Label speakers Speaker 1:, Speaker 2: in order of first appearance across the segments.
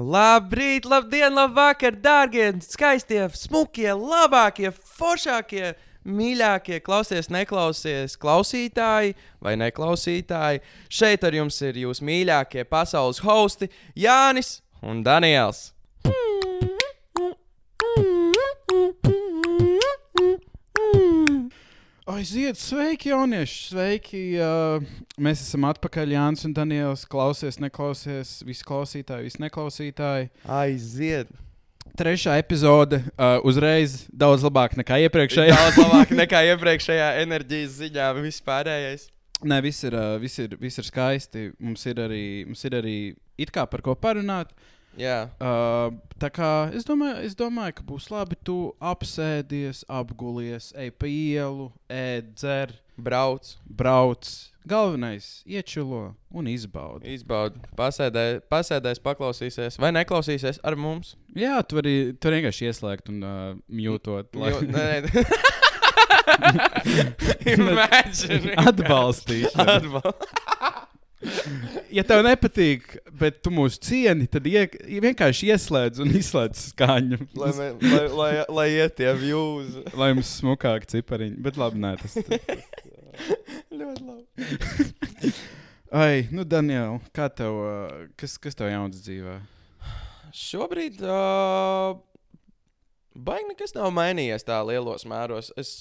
Speaker 1: Labrīt, labdien, labvakar, dārgie, skaistie, smukie, labākie, foršākie, mīļākie, klausies, neklausies, klausītāji vai neklausītāji. Šeit ar jums ir jūsu mīļākie pasaules hosti Jānis un Daniels.
Speaker 2: Aiziet, sveiki, jaunieši! Sveiki! Uh, mēs esam atpakaļ. Jānis un Daniels. Klausies, neklausies. Visi klausītāji, visi neklausītāji.
Speaker 1: Aiziet!
Speaker 2: Trešā epizode uh, uzreiz daudz labāk nekā iepriekšējā.
Speaker 1: Daudz labāk nekā iepriekšējā enerģijas ziņā, vispārējais.
Speaker 2: Nē, viss ir, uh, viss ir, viss ir skaisti. Mums ir arī, mums ir arī it kā par ko parunāt.
Speaker 1: Jā,
Speaker 2: Uh, tā kā es domāju, es domāju, ka būs labi. Tu apsēdies, apgulies, ej pa ielu, ēd, dzer,
Speaker 1: brauc,
Speaker 2: brauc. Galvenais - iečilo un izbaudi.
Speaker 1: izbaudi, pasēdē, pasēdēs, paklausīsies vai neklausīsies ar mums.
Speaker 2: Jā, tu vari, tu vari vienkārši ieslēgt un uh, mjūtot. Lai...
Speaker 1: Jo, nē, nē. Imagine.
Speaker 2: Atbalstīšana.
Speaker 1: Atbal
Speaker 2: Ja tev nepatīk, bet tu mūs cieni, tad ie, vienkārši ieslēdz un izslēdz skaņu.
Speaker 1: lai, mē- lai, lai, lai iet tie views.
Speaker 2: Lai mums smukāk cipariņi. Bet labi, nē, tas ir.
Speaker 1: Ļoti labi.
Speaker 2: Ai, nu, Daniel, kā tev, kas, kas tev jauns dzīvē?
Speaker 1: Šobrīd uh, baigi nekas nav mainījies tā lielos mēros. Es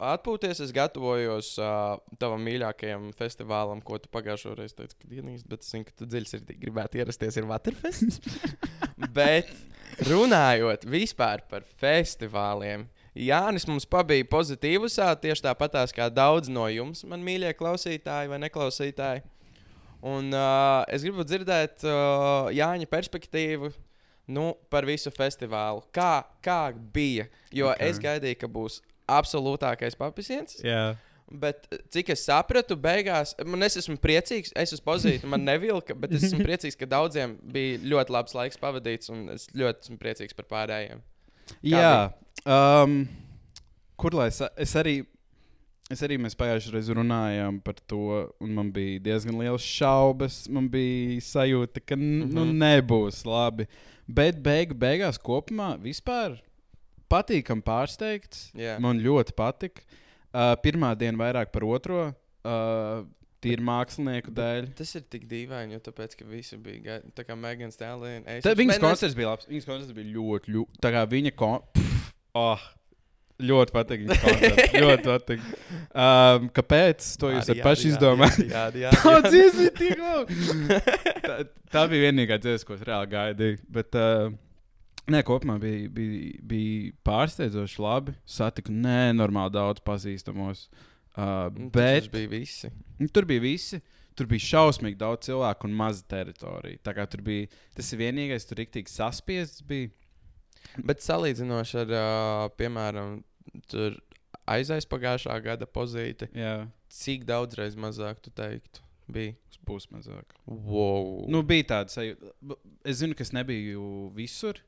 Speaker 1: atpūties, es gatavojos uh, tavam mīļākajam festivālam, ko tu pagājušajā reizē teici, ka dienīs, bet es zinu, ka tu dziļi gribētu ierasties, ir Waterfest. bet runājot vispār par festivāliem. Jānis mums pabija pozitīvusā, tieši tāpatās kā daudz no jums, man mīļie klausītāji vai neklausītāji. Un uh, es gribu dzirdēt uh, Jāņa perspektīvu nu, par visu festivālu. Kā, kā bija? Jo
Speaker 2: Ok.
Speaker 1: okay. es gaidīju, ka būs absolūtākais papisiens.
Speaker 2: Jā.
Speaker 1: Bet uh, cik es sapratu, beigās man es esmu priecīgs. Es esmu pozīcijā, man nevilka, bet es esmu priecīgs, ka daudziem bija ļoti labs laiks pavadīts. Un es ļoti esmu priecīgs par pārējiem.
Speaker 2: Jā. Um, kur lai es, es arī. Es arī mēs pagājušajā reizē runājām par to, un man bija diezgan liels šaubas. Man bija sajūta, ka mm -hmm. nu,
Speaker 1: Mhm.
Speaker 2: nebūs labi. Bet beigu, beigās kopumā vispār patīkami pārsteigts.
Speaker 1: Jā.
Speaker 2: Man ļoti patika. Uh, pirmā diena vairāk par otro. Uh, Tīri mākslinieku dēļ.
Speaker 1: Tas ir tik dīvaini, jo tāpēc, ka visi bija tā kā Megan Stallion.
Speaker 2: Tad viņas koncerts bija labs. Viņas koncerts bija ļoti, ļoti. Tā kā viņa kon... Pff, oh, ļoti patīk. Ļoti patīk. Um, kāpēc? To jūs varat paši izdomāt.
Speaker 1: Jā, jā,
Speaker 2: Tā
Speaker 1: jā.
Speaker 2: dziesma ir tik laba. tā, tā bija vienīgā dziesma, ko es reāli gaidīju. Bet, uh, nē, kopumā bija, bija, bija pārsteidzoši labi. Satiku nenormāli daudz pazīstamos. Uh, bet
Speaker 1: Tas bija visi.
Speaker 2: Nu, Tur bija visi. Tur bija šausmīgi daudz cilvēku un maza teritorija. Tā kā tur bija tas vienīgais, tur rīktīgi saspiests bija.
Speaker 1: Bet salīdzinoši ar, uh, piemēram, tur aizaisa pagājušā gada pozīti,
Speaker 2: Jā,
Speaker 1: cik daudz reiz mazāk tu teiktu? Bija.
Speaker 2: būs mazāk.
Speaker 1: Wow.
Speaker 2: Nu, bija tāda sajūta. Es zinu, ka es nebiju visur,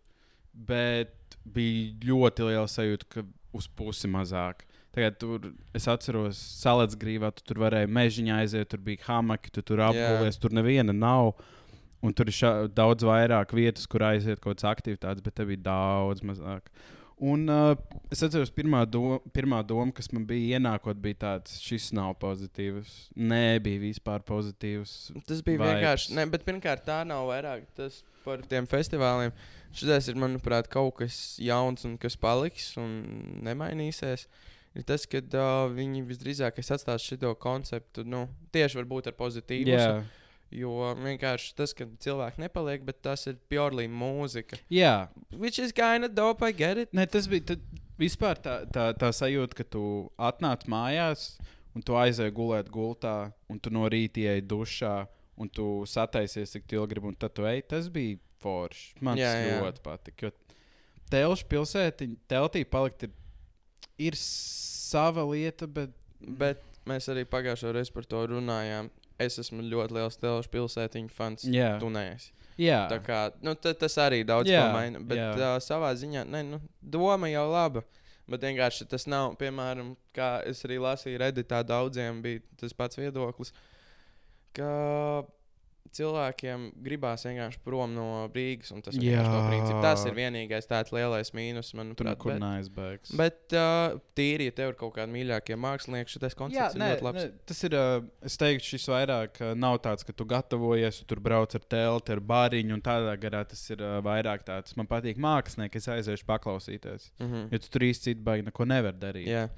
Speaker 2: bet bija ļoti liela sajūta, ka uz pusi mazāk. Tagad tur es atceros, salāts grīvā, tu tur varēji mežiņā aiziet, tur bija hamaki, tu tur apgūlies, tur neviena nav. Un tur ir šā, daudz vairāk vietas, kur aiziet kaut kādas aktivitātes, bet te bija daudz mazāk. Un uh, es atceros, pirmā, do pirmā doma, kas man bija ienākot, bija tāds, šis nav pozitīvs. Nē, bija vispār pozitīvs.
Speaker 1: Tas bija
Speaker 2: vibes.
Speaker 1: vienkārši. Ne, bet pirmkārt, tā nav vairāk tas par tiem festivāliem. Šis ir, manuprāt, kaut kas jauns un kas paliks un nemainīsies. Ir tas, ka uh, viņi visdrīzāk atstās šo konceptu nu, tieši ar pozitīvu.
Speaker 2: Jā,
Speaker 1: Jo vienkārši tas, ka cilvēki nepaliek, bet tas ir purely mūzika.
Speaker 2: Jā.
Speaker 1: Which is kind of dope, I get it.
Speaker 2: Nē, tas bija vispār tā, tā, tā sajūta, ka tu atnāc mājās un tu aizēji gulēt gultā, un tu no rīta ieej dušā, un tu sataisies, cik ilgi gribi, un tad tu ej. Tas bija forši. Man
Speaker 1: Jā,
Speaker 2: tas
Speaker 1: jā.
Speaker 2: ļoti patika. Jo telšu pilsētiņa, teltī palikt ir, ir sava lieta, bet.
Speaker 1: Bet mēs arī pagājušajā reizē par to runājām. Es esmu ļoti liels telšu pilsētiņu fans.
Speaker 2: Jā.
Speaker 1: Tu neesi.
Speaker 2: Jā,
Speaker 1: Tā kā, nu, ta- tas arī daudz
Speaker 2: Jā,
Speaker 1: maina. Bet
Speaker 2: jā.
Speaker 1: uh, savā ziņā, ne, nu, doma jau laba. Bet vienkārši tas nav, piemēram, kā es arī lasīju, Redditā daudziem bija tas pats viedoklis, ka cilvēkiem gribās vienkārši prom no Rīgas. un Tas,
Speaker 2: Jā.
Speaker 1: principu. tas ir vienīgais tāds lielais mīnus, manuprāt.
Speaker 2: nekur
Speaker 1: Bet,
Speaker 2: neaizbēgs.
Speaker 1: bet uh, tīri, ja tev ir kaut kādi mīļākie mākslinieki, šis koncerts ir ļoti labs.
Speaker 2: tas ir. Uh, es teiktu, šis vairāk uh, nav tāds, ka tu gatavojies, tu tur brauc ar telti, ar bāriņu un tādā garā. Tas ir uh, vairāk tāds. Man patīk mākslinieki, es aiziešu paklausīties.
Speaker 1: Mm -hmm.
Speaker 2: Jo tu tur īsti citu baigi neko nevar darīt.
Speaker 1: Jā,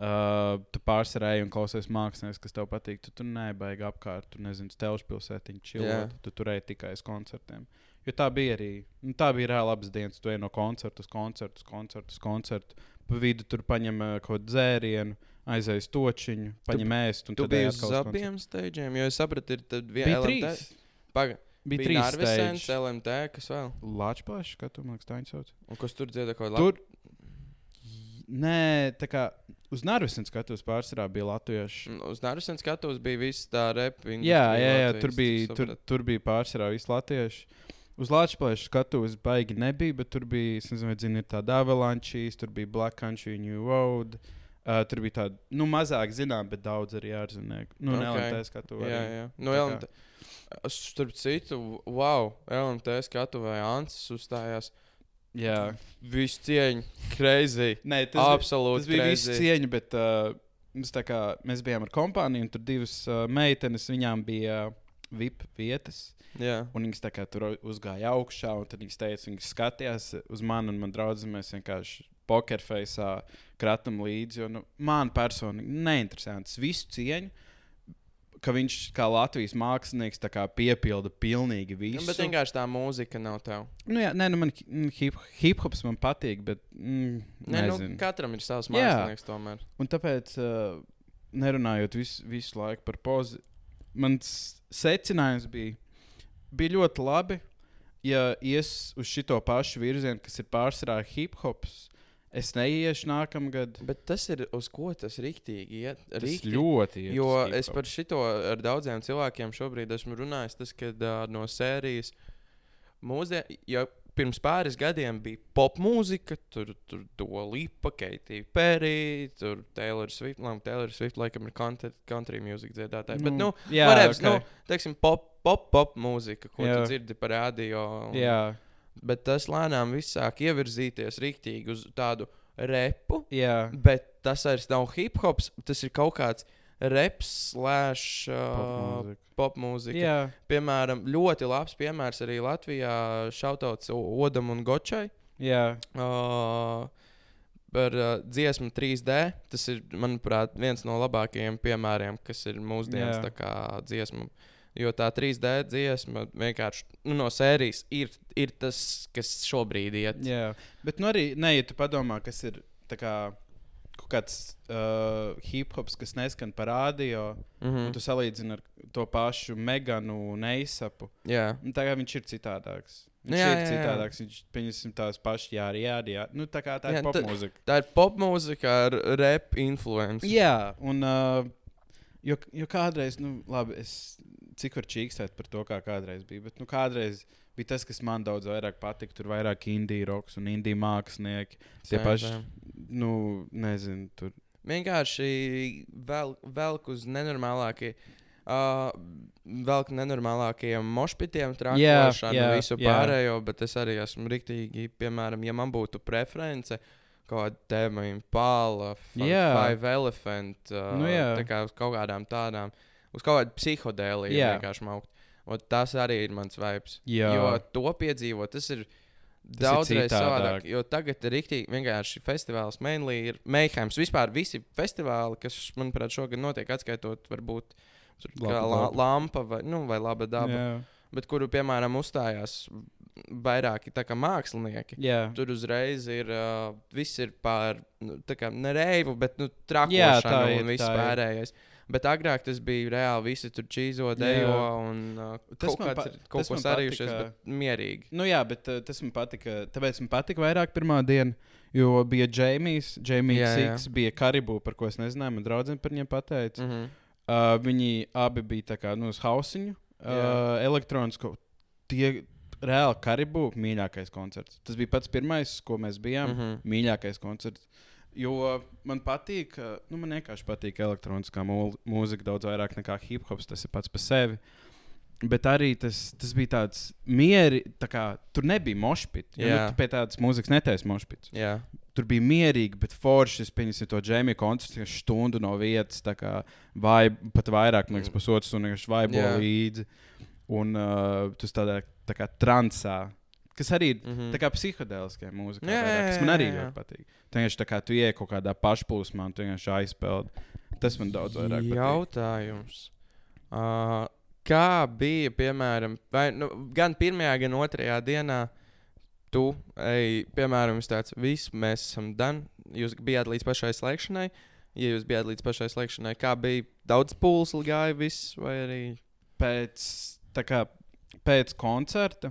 Speaker 2: Uh, tu pārsvarā ej un klausies mākslinieks, kas tev patīk. Tu tur nebaigi apkārt, tu nezini, stelžu pilsētiņu čilot. Tu tur ej tikai uz koncertiem. Jo tā bija arī. Nu, tā bija reāli labas dienas. Tu ej no koncerta uz koncertu, uz koncertu, uz koncertu. Pa vidu tur paņem uh, kaut kādu dzērienu, aizej uz točiņu, paņem ēst.
Speaker 1: tu biji uz abiem steigiem, jo es sapratu, ir viena
Speaker 2: trīs.
Speaker 1: Paga,
Speaker 2: Bija trīs steidži.
Speaker 1: LMT, kas vēl?
Speaker 2: Lačplēšs, kā tu man liekas, tā viņa sauc.
Speaker 1: Un kas tur dzieda kaut
Speaker 2: Tur. Nē, tā kā uz Narvisena skatos pārsvarā bija latvieši.
Speaker 1: Mm, Uz Narvisens skatuves bija viss tā repa.
Speaker 2: Jā, jā, jā tur, bija, tur, tur bija pārsvarā visi latvieši. Uz Latvijas skatuves baigi nebija, bet tur bija, es nezinu, ir tāda avalančīs, tur bija Black Country, New Road. Uh, tur bija tāda, nu, mazāk zinām, bet daudz arī ārzemnieki. Nu,
Speaker 1: Ok.
Speaker 2: okay. LMT skatu.
Speaker 1: Jā, jā. Nu,
Speaker 2: Tā kā-
Speaker 1: LMT. Starp citu, wow, LMT skatuvē Ansis uzstājās.
Speaker 2: Jā.
Speaker 1: Visu cieņu, crazy.
Speaker 2: Nē, tas,
Speaker 1: Absolūti.
Speaker 2: tas bija
Speaker 1: crazy.
Speaker 2: cieņa, bet uh, tā kā mēs bijām ar kompāniju, un tur divas uh, meitenes, viņām bija uh, VIP vietas.
Speaker 1: Jā,
Speaker 2: Un viņas kā tur uzgāja augšā, un tad viņas teica, viņas skatījās uz mani un man draugu. Mēs vienkārši pokerfeisā kratam līdzi. Jo, nu, man personīgi neinteresē tas visu cieņu. Ka viņš kā Latvijas mākslinieks kā piepilda pilnīgi
Speaker 1: nu,
Speaker 2: visu.
Speaker 1: bet vienkārši tā mūzika nav tev.
Speaker 2: nu, jā, nē, nu, man hip, hip hops man patīk, bet mm,
Speaker 1: Nē, nu,
Speaker 2: nezinu.
Speaker 1: katram ir savs
Speaker 2: Jā.
Speaker 1: mākslinieks tomēr.
Speaker 2: Un tāpēc, uh, nerunājot visu, visu laiku par pozi, mans secinājums bija, bija ļoti labi, ja ies uz šo pašu virzienu, kas ir pārsvarā hip hops. Es neiešu nākamgad.
Speaker 1: Bet tas ir uz ko tas rīktīgi iet.
Speaker 2: Tas
Speaker 1: Riktīgi.
Speaker 2: ļoti iet
Speaker 1: Jo es par šito ar daudziem cilvēkiem šobrīd esmu runājis. Tas, kad uh, no sērijas mūsdienās, ja pirms pāris gadiem bija pop mūzika, tur tur to lipa, Keitija Perry, tur Taylor Swift, labi, Taylor Swift laikam ir country, music dziedātāji. Bet, nu,
Speaker 2: jā,
Speaker 1: whatever,
Speaker 2: okay.
Speaker 1: nu, teiksim, pop, pop, pop mūzika, ko
Speaker 2: Jā.
Speaker 1: tu dzirdi par radio. un-
Speaker 2: jā,
Speaker 1: Bet tas lēnām viss sāk ievirzīties rīktīgi uz tādu repu.
Speaker 2: jā.
Speaker 1: Bet tas vairs nav hip hops, tas ir kaut kāds reps, slash, uh,
Speaker 2: Popmūzika.
Speaker 1: pop. Piemēram, ļoti labs piemērs arī Latvijā šautauts Odam un Gočai.
Speaker 2: jā.
Speaker 1: Uh, Par uh, dziesmu 3D. Tas ir, manuprāt, viens no labākajiem piemēriem, kas ir mūsdienas kā dziesma. Jo tā 3D dziesma vienkārši nu, no sērijas ir, ir tas, kas šobrīd iet.
Speaker 2: Jā, bet nu arī, ne, ja tu padomā, kas ir kā kaut kāds uh, hip hops, kas neskan par radio,
Speaker 1: Mm
Speaker 2: mm.
Speaker 1: -hmm.
Speaker 2: un tu salīdzini ar to pašu Meganu un Eisapu.
Speaker 1: Jā,
Speaker 2: Nu, kā viņš ir citādāks. Viņš
Speaker 1: Nu,
Speaker 2: jā, ir
Speaker 1: jā,
Speaker 2: citādāks. Viņš pieņemsim tās pašas, jā, arī jā, jā. Nu, tā kā tā
Speaker 1: Jā,
Speaker 2: ir
Speaker 1: ta-
Speaker 2: popmūzika.
Speaker 1: tā ir pop mūzika ar rap influence.
Speaker 2: Jā, un uh, jo, jo kādreiz, nu, labi, es cik var čīkstēt par to, kā kādreiz bija. Bet nu, kādreiz bija tas, kas man daudz vairāk patika. Tur vairāk indiju roks un indiju mākslinieki. Tie
Speaker 1: Same,
Speaker 2: paši, nu, nezinu, tur.
Speaker 1: Vienkārši vēl, velk uz nenormālākie. Uh, vēl nenormālākajiem mošpitiem, trāpīšanu,
Speaker 2: jā,
Speaker 1: visu
Speaker 2: jā.
Speaker 1: pārējo, bet es arī esmu rīktīgi, piemēram, ja man būtu preference, kāda tēma ir pāla,
Speaker 2: Jā.
Speaker 1: five elephant, uh,
Speaker 2: Nu jā.
Speaker 1: tā kā uz kaut kādām tādām, uz kaut kādu psihodēliju
Speaker 2: Jā.
Speaker 1: vienkārši maukt. Un tas arī ir mans vibes.
Speaker 2: Jā.
Speaker 1: Jo to piedzīvot, tas ir daudzreiz savādāk. Jo tagad ir rīktīgi vienkārši festivāls, mainly ir Meihaims. Vispār visi festivāli, kas, manuprāt, šogad notiek, atskaitot, varbūt
Speaker 2: Laba
Speaker 1: la, lampa vai, nu, vai laba daba,
Speaker 2: Jā,
Speaker 1: bet kuru, piemēram, uzstājās vairāki tā kā mākslinieki.
Speaker 2: jā.
Speaker 1: Tur uzreiz ir uh, viss ir pār, nu, kā ne reivu, bet nu,
Speaker 2: Jā,
Speaker 1: trakošana
Speaker 2: tā ir,
Speaker 1: un viss
Speaker 2: tā ir.
Speaker 1: Bet agrāk tas bija reāli. Visi tur čīzo, dejo un uh,
Speaker 2: Tas
Speaker 1: kaut kāds ir kaut ko sarījušies, bet mierīgi.
Speaker 2: Nu, jā, bet uh, tas man patika. Tāpēc man patika vairāk pirmā diena, jo bija
Speaker 1: Jā, jā.
Speaker 2: Siks, bija Karibu, par ko es nezināju. Man draudzene par viņiem pateica.
Speaker 1: Mm -hmm.
Speaker 2: Uh, viņi abi bija tā kā nu, uz hausiņu, uh, elektronisko. Tie reāli Karibu mīļākais koncerts. Tas bija pats pirmais, ko mēs bijām. Mm. -hmm. Mīļākais koncerts. Jo man patīk, nu, man vienkārši patīk elektroniskā mū- mūzika daudz vairāk nekā hip hops. Tas ir pats par sevi. Bet arī tas, tas bija tāds mieri, tā kā tur nebija mošpits. Ja,
Speaker 1: Jā.
Speaker 2: nu, pie tādas mūzikas netaisa mošpits.
Speaker 1: Jā,
Speaker 2: Tur bija mierīgi, bet forši. Es pieņemu to džēmiju koncertu, kas stundu no vietas, kā vai pat vairāk, man liekas, pusotru stundu vienkārši vaibo līdzi. Un uh, tu tādā tā kā transā, kas arī ir
Speaker 1: Mhm.
Speaker 2: tā kā psiholoģiskā mūzika, kas man arī
Speaker 1: jā, jā.
Speaker 2: ļoti patīk. Tu vienkārši tā kā tu ienāc kaut kādā pašplūsmā, un tu vienkārši aizpeldi. Tas man daudz vairāk patīk.
Speaker 1: Jautājums. Uh, kā bija, piemēram, vai, nu, gan pirmajā, gan otrajā dienā, tu, ej, piemēram, jūs tāds, viss, mēs esam done. Jūs bijāt līdz pašai slēgšanai. Ja jūs bijāt līdz pašai slēgšanai, kā bija daudz pulsu gāja, viss, vai arī.
Speaker 2: pēc, kā, pēc koncerta,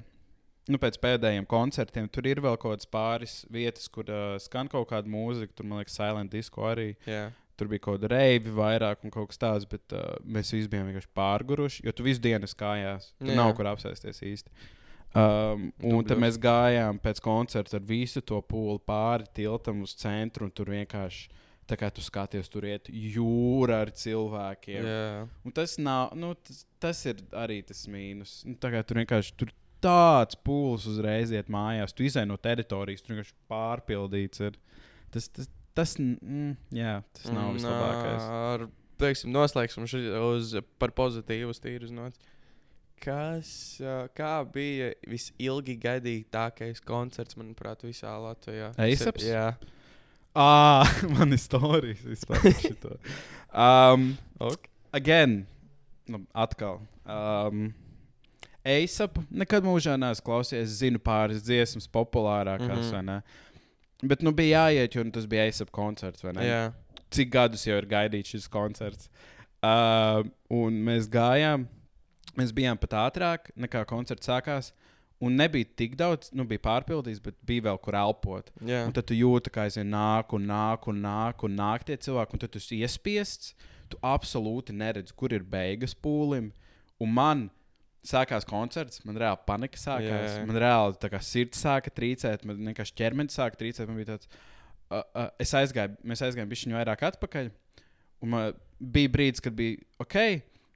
Speaker 2: nu, pēc pēdējiem koncertiem, tur ir vēl kaut kādas pāris vietas, kur uh, skan kaut kāda mūzika. Tur, man liekas, silent disco arī.
Speaker 1: Jā,
Speaker 2: Tur bija kaut kāda reibi vairāk un kaut kas tāds, bet uh, mēs visi bijām vienkārši pārguruši, jo tu visu dienu kājās. Tur
Speaker 1: Jā.
Speaker 2: nav kur apsēsties īsti. Um, un tad mēs gājām pēc koncerta ar visu to pūli pāri tiltam uz centru, un tur vienkārši tā kā tu skaties, tur iet jūra ar cilvēkiem.
Speaker 1: jā.
Speaker 2: Un tas, nav, nu, tas, tas ir arī tas mīnus. Nu, tur vienkārši tur tāds pūlis uzreiz iet mājās. Tu izai no teritorijas, tur vienkārši pārpildīts. Ir. Tas, tas, tas, mm, jā, tas nav
Speaker 1: Un,
Speaker 2: vislabākais.
Speaker 1: Ar, teiksim, noslēgsim uz, par pozitīvu stīru zinot. Kas, kā bija visilgi gaidītākais koncerts, manuprāt, visā Latvijā?
Speaker 2: A$aps?
Speaker 1: Jā,
Speaker 2: Ah, man ir stāstījis vispār par šito. Um,
Speaker 1: ok.
Speaker 2: again, nu, atkal. Um, ASAP nekad mūžā neesmu klausījies. Es zinu pāris dziesmas, populārākās, mm -hmm. Bet nu bija jāiet, jo nu, tas bija ASAP koncerts?
Speaker 1: Jā,
Speaker 2: Cik gadus jau ir gaidīts šis koncerts? Uh, un mēs gājām, mēs bijām pat ātrāk nekā koncerts sākās. Un nebija tik daudz, nu, bija pārpildīts, bet bija vēl kur elpot.
Speaker 1: jā.
Speaker 2: Un tad tu jūti, ka aizvien nāk un nāk un nāk un nāk tie cilvēki, un tad tu esi iespiests. Tu absolūti neredzi, kur ir beigas pūlim. Un man sākās koncerts, man reāli panika sākās.
Speaker 1: Jā, jā.
Speaker 2: Man reāli tā kā sirds sāka trīcēt, man vienkārši ķermenis sāka trīcēt. Man bija tāds, uh, uh, es aizgāju, mēs aizgājām bišķiņu vairāk atpakaļ. Un man bija brīdis, kad bija ok.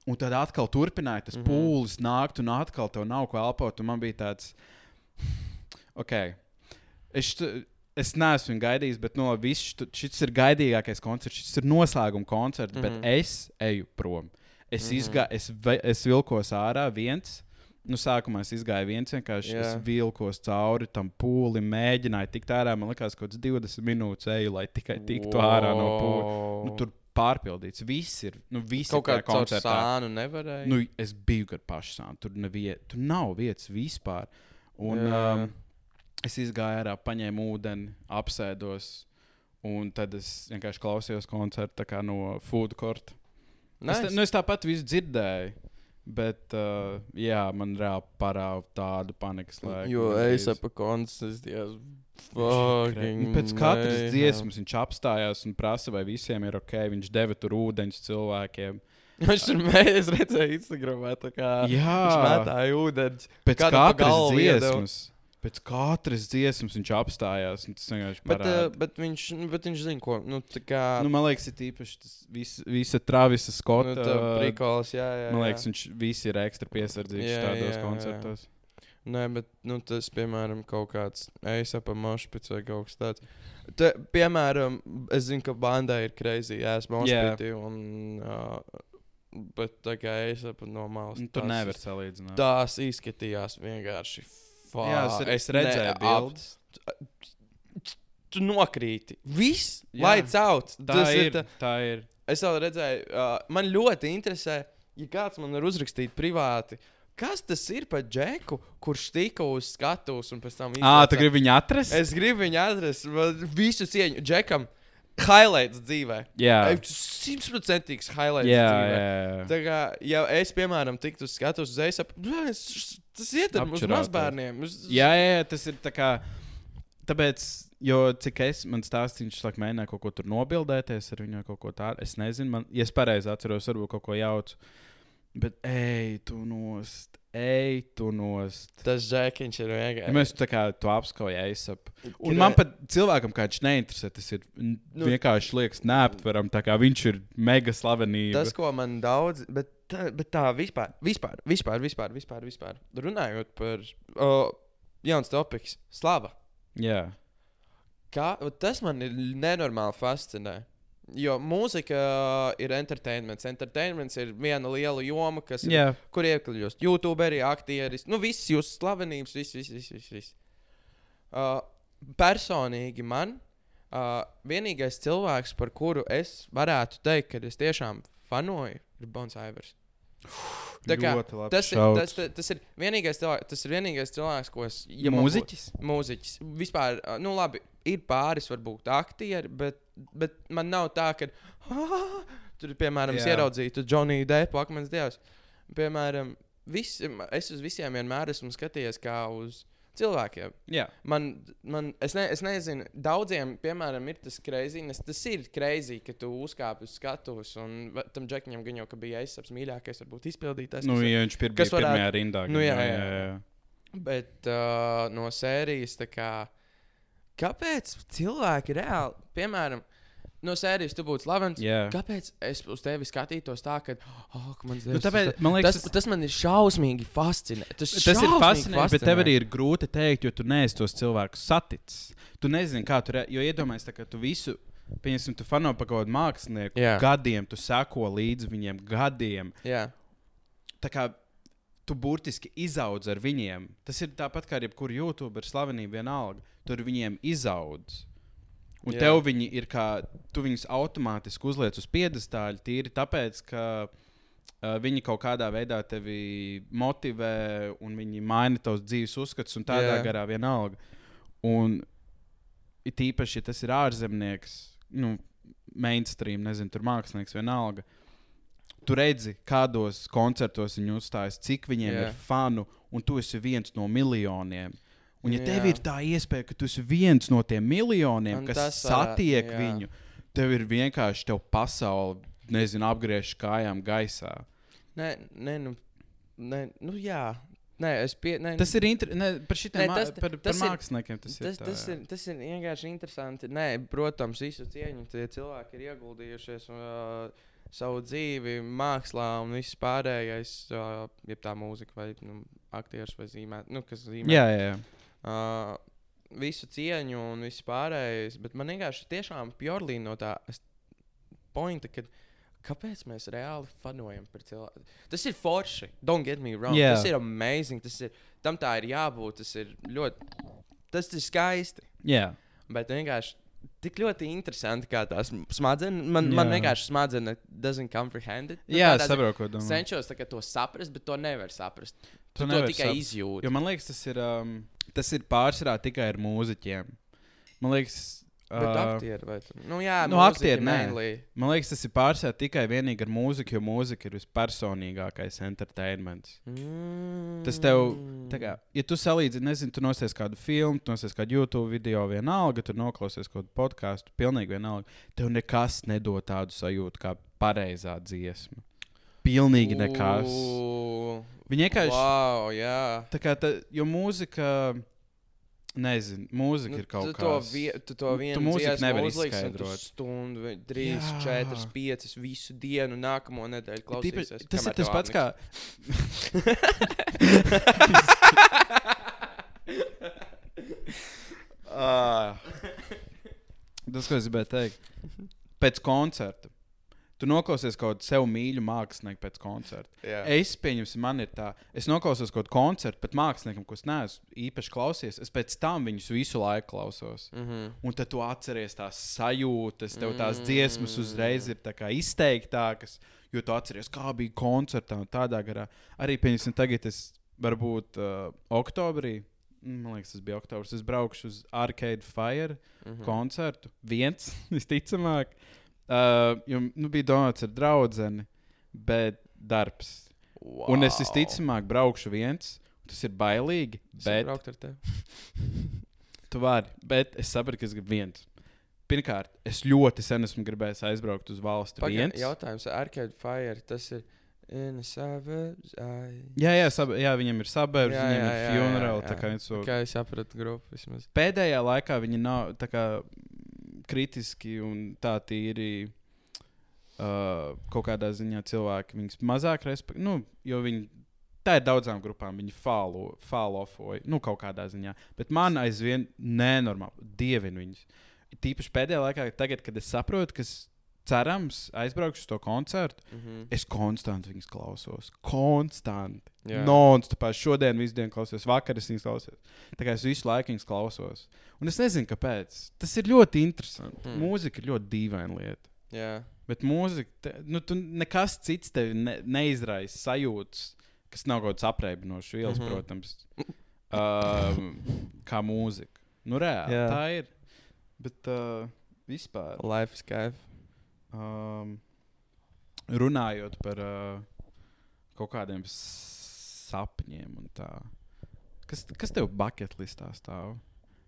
Speaker 2: Un tad atkal turpināja tas mm
Speaker 1: Mhm.
Speaker 2: -hmm. pūlis, nākt, un atkal tev nav ko elpot. Man bija tāds, ok. Es, es neesmu gaidījis, bet no viss šis ir gaidīgākais koncerts. Šis ir noslēguma koncerts, mm -hmm.
Speaker 1: Mhm.
Speaker 2: bet es eju prom. Es, mm izgā, es, es vilkos ārā viens. Nu, sākumā es gāju viens, vienkārši
Speaker 1: Jā.
Speaker 2: es vilkos cauri tam pūlim, mēģināju tikt ārā. Man liekas, ka kaut kāds 20 minūtes eju, lai tikai tiktu ārā no pūļa. Nu, tur pārpildīts. Viss ir. Nu, viss
Speaker 1: kaut
Speaker 2: ir
Speaker 1: kā
Speaker 2: tajā
Speaker 1: tāda
Speaker 2: koncertā.
Speaker 1: sānu nevarēja.
Speaker 2: Nu, es biju ar pašu sānu. Tur, nevie, tur nav vietas vispār. Un,
Speaker 1: Jā.
Speaker 2: um, es izgāju ārā, paņēmu ūdeni, apsēdos. Un tad es vienkārši klausījos koncertu no food court. Nice. Es, tā- nu, es tāpat visu dzirdēju. Bet, uh, jā, man reāli parāda tādu panikas laiku.
Speaker 1: Jo es ap koncerts diezgan
Speaker 2: Nu, Pēc katras dziesmas viņš apstājās un prasa, vai visiem ir ok. Viņš deva tur ūdeņus cilvēkiem.
Speaker 1: Viņš tur mēģināja, redzēju, Instagramā. tā Kā,
Speaker 2: Jā.
Speaker 1: viņš mētāja ūdeni.
Speaker 2: Pēc katras
Speaker 1: galvu iedeva.
Speaker 2: Pēc katras dziesmas viņš apstājās. Tas vienkārši
Speaker 1: Bet,
Speaker 2: parāda.
Speaker 1: uh, bet, viņš, nu, bet viņš zina, ko. Nu, kā,
Speaker 2: nu, man liekas, ir īpaši tas vis, visa Travisa
Speaker 1: nu,
Speaker 2: Skota.
Speaker 1: tā prikols, jā, jā.
Speaker 2: man
Speaker 1: jā.
Speaker 2: liekas, viņš visi ir ekstra piesardzīgs
Speaker 1: Jā,
Speaker 2: tādos
Speaker 1: jā, jā.
Speaker 2: koncertos.
Speaker 1: Nē, bet nu, tas, piemēram, kaut kāds eisapa mošpits vai kaut kas tāds. Te, piemēram, es zinu, ka bandai ir crazy ass mošpiti, un, uh, bet tā kā eisapa no malas.
Speaker 2: Nu, tur nevar salīdzināt.
Speaker 1: Tās izskatījās vienkārši. Fuck.
Speaker 2: Jā, es, es redzēju,
Speaker 1: ne-
Speaker 2: bildes.
Speaker 1: ap- Tu nokrīti. Viss, lai cauts.
Speaker 2: Tā
Speaker 1: Tas
Speaker 2: ir.
Speaker 1: ir. tā-
Speaker 2: Tā ir.
Speaker 1: Es vēl redzēju, uh, man ļoti interesē, ja kāds man var uzrakstīt privāti. Kas tas ir par džeku, kurš tika uz skatuves un pēc tam
Speaker 2: Ah,
Speaker 1: izlaica-
Speaker 2: tu gribi viņu atrast?
Speaker 1: Es gribu viņu atrast. Visu cieņu. Džekam, highlights dzīvē.
Speaker 2: Jā,
Speaker 1: Simtprocentīgs highlights
Speaker 2: jā,
Speaker 1: dzīvē.
Speaker 2: jā.
Speaker 1: Tā kā, ja es, piemēram, tiktu uz skatuves uz eisa, tas ietver uz mazbērniem.
Speaker 2: Jā, jā, jā, tas ir tā kā. Tāpēc, jo cik es man stāstīju, viņš laikam mēģināja kaut ko tur nobildēties ar viņu, kaut ko tādu. Es nezinu, man, ja es pareizi atceros, varbūt kaut ko jaucu. Bet, ej, tu nost, ej, tu nost.
Speaker 1: Tas džekiņš ir
Speaker 2: Ja
Speaker 1: vienkārši.
Speaker 2: mēs tā kā tu apskauj ASAP. Un man pat cilvēkam, kā viņš neinteresē, tas ir
Speaker 1: Nu-
Speaker 2: vienkārši liekas neaptveram, tā kā viņš ir mega slavenība.
Speaker 1: Tas, ko man daudz, bet tā, bet tā vispār, vispār, vispār, vispār, vispār, vispār. runājot par uh, jauns topiks, slava.
Speaker 2: Jā,
Speaker 1: Kā, tas man ir nenormāli fascinē. Jo mūzika ir entertainments. Entertainments ir viena liela joma, kas ir,
Speaker 2: jā.
Speaker 1: kur iekļūst YouTuberi, aktieri, nu, visas jūsu slavenības, viss, viss, viss. viss, viss. Uh, personīgi man uh, vienīgais cilvēks, par kuru es varētu teikt, ka es tiešām fanoju, ir Bons Ivers. Tā kā Tas ir, tas, tas, tas, ir vienīgais cilvēks, tas ir vienīgais cilvēks, ko es. Ja
Speaker 2: Mūziķis?
Speaker 1: būtu- Mūziķis. Vispār, ā, nu labi, ir pāris, varbūt aktieri, bet, bet man nav tā, ka. Ah, tur, piemēram, es
Speaker 2: Jā.
Speaker 1: ieraudzīju Džoniju Depu, akmens dievs. Piemēram, visi, es uz visiem vienmēr esmu skatījies kā uz cilvēkiem.
Speaker 2: Jā,
Speaker 1: Man, man es, ne, es nezinu, daudziem, piemēram, ir tas greizīgs. Tas ir greizi, ka tu uzkāpi uz skatuves, un tam džekam gan jau bija aizsargs mīļākais, varbūt izpildītājs.
Speaker 2: nu, ja viņš pir,
Speaker 1: kas
Speaker 2: bija pirmajā
Speaker 1: varētu-
Speaker 2: rindā.
Speaker 1: Nu,
Speaker 2: gan,
Speaker 1: jā, jā, jā. Bet uh, no sērijas, tā kā, kāpēc cilvēki reāli, piemēram, no sērijas tu būtu slavens,
Speaker 2: Jā.
Speaker 1: kāpēc es uz tevi skatītos tā, ka, oh, mans
Speaker 2: Nu,
Speaker 1: dievs,
Speaker 2: tāpēc, man liekas,
Speaker 1: tas, tas man ir šausmīgi fascinē. Tas,
Speaker 2: Tas ir fascinējoši, bet tev arī ir grūti pateikt, jo tu neesi tos cilvēkus saticis. Tu nezini, kā tur. Jo iedomājies, ka tu visu, pieņemsim, tu fano par kaut kādu mākslinieku
Speaker 1: Jā.
Speaker 2: gadiem, tu seko līdzi viņiem gadiem.
Speaker 1: Jā,
Speaker 2: Tā kā tu burtiski izaudz ar viņiem. Tas ir tāpat kā ar jebkuru YouTube slavenību vienalga. Tur viņiem izaudz. Un
Speaker 1: Jā.
Speaker 2: tev viņi ir kā, tu viņus automātiski uzliec uz piedestāļa, tīri tāpēc, ka uh, viņi kaut kādā veidā tevi motivē un viņi maina tavus dzīves uzskatus un tādā
Speaker 1: Jā.
Speaker 2: garā vienalga. Un it īpaši, ja tas ir ārzemnieks, nu, mainstream, nezinu, tur mākslinieks vienalga. Tu redzi, kādos koncertos viņi uzstājas, cik viņiem yeah. ir fanu, un tu esi viens no miljoniem. Un, ja
Speaker 1: Jā.
Speaker 2: tev ir tā iespēja, ka tu esi viens no tiem miljoniem,
Speaker 1: Un
Speaker 2: kas
Speaker 1: tas
Speaker 2: satiek
Speaker 1: jā.
Speaker 2: viņu, tev ir vienkārši tev pasaule, nezinu, apgriež kājām gaisā.
Speaker 1: nē, nē, nu, nē, nu jā. Nē, es pie, nē,
Speaker 2: Tas ir inter... ne, par šitiem
Speaker 1: Nē, tas-
Speaker 2: par, par
Speaker 1: tas ir-
Speaker 2: māksliniekiem. Tas,
Speaker 1: Tas,
Speaker 2: ir, tā,
Speaker 1: tas, ir, tas ir vienkārši interesanti. Nē, protams, visu cieņu tie cilvēki ir ieguldījušies uh, savu dzīvi, mākslā un viss pārējais, uh, ja tā mūzika vai nu, aktieris vai zīmē, nu, kas zīmē.
Speaker 2: Jā, jā, jā.
Speaker 1: Uh, visu cieņu un viss pārējais, bet man vienkārši tiešām pjorlī no tā pointa, ka kāpēc mēs reāli fanojam par cilvēku. Tas ir forši. Don't get me wrong.
Speaker 2: Jā.
Speaker 1: Tas ir amazing. Tas ir, tam tā ir jābūt. Tas ir ļoti. Tas ir skaisti.
Speaker 2: jā.
Speaker 1: Bet vienkārši tik ļoti interesanti, kā tās smadzenes. Man, man
Speaker 2: Jā.
Speaker 1: vienkārši smadzenes doesn't comprehend it. Nu,
Speaker 2: jā es saprotu, ko domā.
Speaker 1: Cenšos to saprast, bet to nevar saprast. Tu,
Speaker 2: Tu
Speaker 1: to tikai
Speaker 2: saprast.
Speaker 1: izjūti.
Speaker 2: Jo man liekas, tas ir, um, tas ir pārsvarā tikai ar mūziķiem. Man liekas,
Speaker 1: Bet aktieri vai tu? Nu, jā,
Speaker 2: nu, aktieri nē.
Speaker 1: mainly.
Speaker 2: man liekas, tas ir pārsvarā tikai vienīgi ar mūziku, jo mūzika ir vispersonīgākais entertainments.
Speaker 1: Mm.
Speaker 2: Tas tev, tā kā, ja tu salīdzini, nezinu, tu nosies kādu filmu, tu nosies kādu YouTube video, vienalga, tu noklausies kādu podkāstu, pilnīgi vienalga. Tev nekas nedod tādu sajūtu kā pareizā dziesma. Pilnīgi nekas. Viņa vienkārši.
Speaker 1: Wow, jā.
Speaker 2: Tā kā tā, jo mūzika, nezinu, mūzika nu, ir kaut kas
Speaker 1: to, vie, tu to
Speaker 2: Nu,
Speaker 1: vienu
Speaker 2: mūziku
Speaker 1: dziesmu
Speaker 2: nevari izskaidrot.
Speaker 1: Stundu, trīs,
Speaker 2: Jā.
Speaker 1: četras, piecas, visu dienu, nākamo nedēļu
Speaker 2: Tīpaši,
Speaker 1: klausīsies.
Speaker 2: tas ir tas pats kā.
Speaker 1: Ah.
Speaker 2: Tas, ko es gribēju teikt. Pēc koncerta. Tu noklausies kaut kādu sev mīļu mākslinieku pēc koncerta.
Speaker 1: Jā.
Speaker 2: Es pieņemsim, man ir tā, es noklausos kaut kādu koncertu, bet māksliniekam, kurus neesmu īpaši klausies, es pēc tam viņus visu laiku klausos.
Speaker 1: Mm -hmm.
Speaker 2: Un tad tu atceries tās sajūtas, tev tās
Speaker 1: Mm.
Speaker 2: dziesmas uzreiz ir izteiktākas, jo tu atceries, kā bija koncertā un tādā garā. Arī, pieņemsim, tagad es varbūt uh, oktobrī, mm, man liekas, tas bija oktobris, es braukšu uz Arcade Fire
Speaker 1: Mm
Speaker 2: mm. koncertu. Viens, visticamāk. Uh, jo nu, bija domāts ar draugu, bet darbs.
Speaker 1: wow.
Speaker 2: Un es visticamāk braukšu viens. Tas ir bailīgi,
Speaker 1: Es
Speaker 2: bet
Speaker 1: braukt ar tevi.
Speaker 2: tu vari. Bet es saprotu, ka es gribu viens. Pirmkārt, es ļoti sen esmu gribējis aizbraukt uz valsti
Speaker 1: Pagaid,
Speaker 2: viens.
Speaker 1: Jautājums, Arcade Fire, tas ir. Suburbs.
Speaker 2: Jā, jā, sab jā viņam ir sabiedrība,
Speaker 1: Jā,
Speaker 2: viņam
Speaker 1: jā,
Speaker 2: ir
Speaker 1: jā,
Speaker 2: funeral.
Speaker 1: jā,
Speaker 2: tā
Speaker 1: jā.
Speaker 2: kā viņš to-
Speaker 1: Kā es sapratu grupu vismaz.
Speaker 2: Pēdējā laikā viņi nav tā kā, kritiski un tā tīri. Uh, kaut kādā ziņā cilvēki viņus mazāk respektē. Nu, jo viņi tā ir daudzām grupām, viņi offoja. Nu, kaut kādā ziņā. Bet man aizvien nenormāli dievinu viņus. Tīpaši pēdējā laikā, tagad, kad es saprotu, ka es cerams aizbraukšu uz to koncertu,
Speaker 1: Mhm.
Speaker 2: es konstanti viņus klausos. Konstanti.
Speaker 1: Jā.
Speaker 2: Non-stopā. Šodien visu dienu klausos, vakar es viņus klausos. Tā kā es visu laiku viņus klausos. Un es nezinu, kāpēc. Tas ir ļoti interesanti.
Speaker 1: Hmm.
Speaker 2: Mm. Mūzika ir ļoti dīvaina lieta.
Speaker 1: Jā.
Speaker 2: Bet mūzika, te, nu, tu nekas cits tevi ne, neizraisa sajūtas, kas nav kaut kāds apreibinošs vielas, mm. -hmm. protams, um, kā mūzika. Nu, reāli
Speaker 1: Jā.
Speaker 2: tā ir. Bet uh, vispār.
Speaker 1: Life is kaif.
Speaker 2: Um, runājot par uh, kaut kādiem sapņiem un tā. Kas, kas tev listā stāv?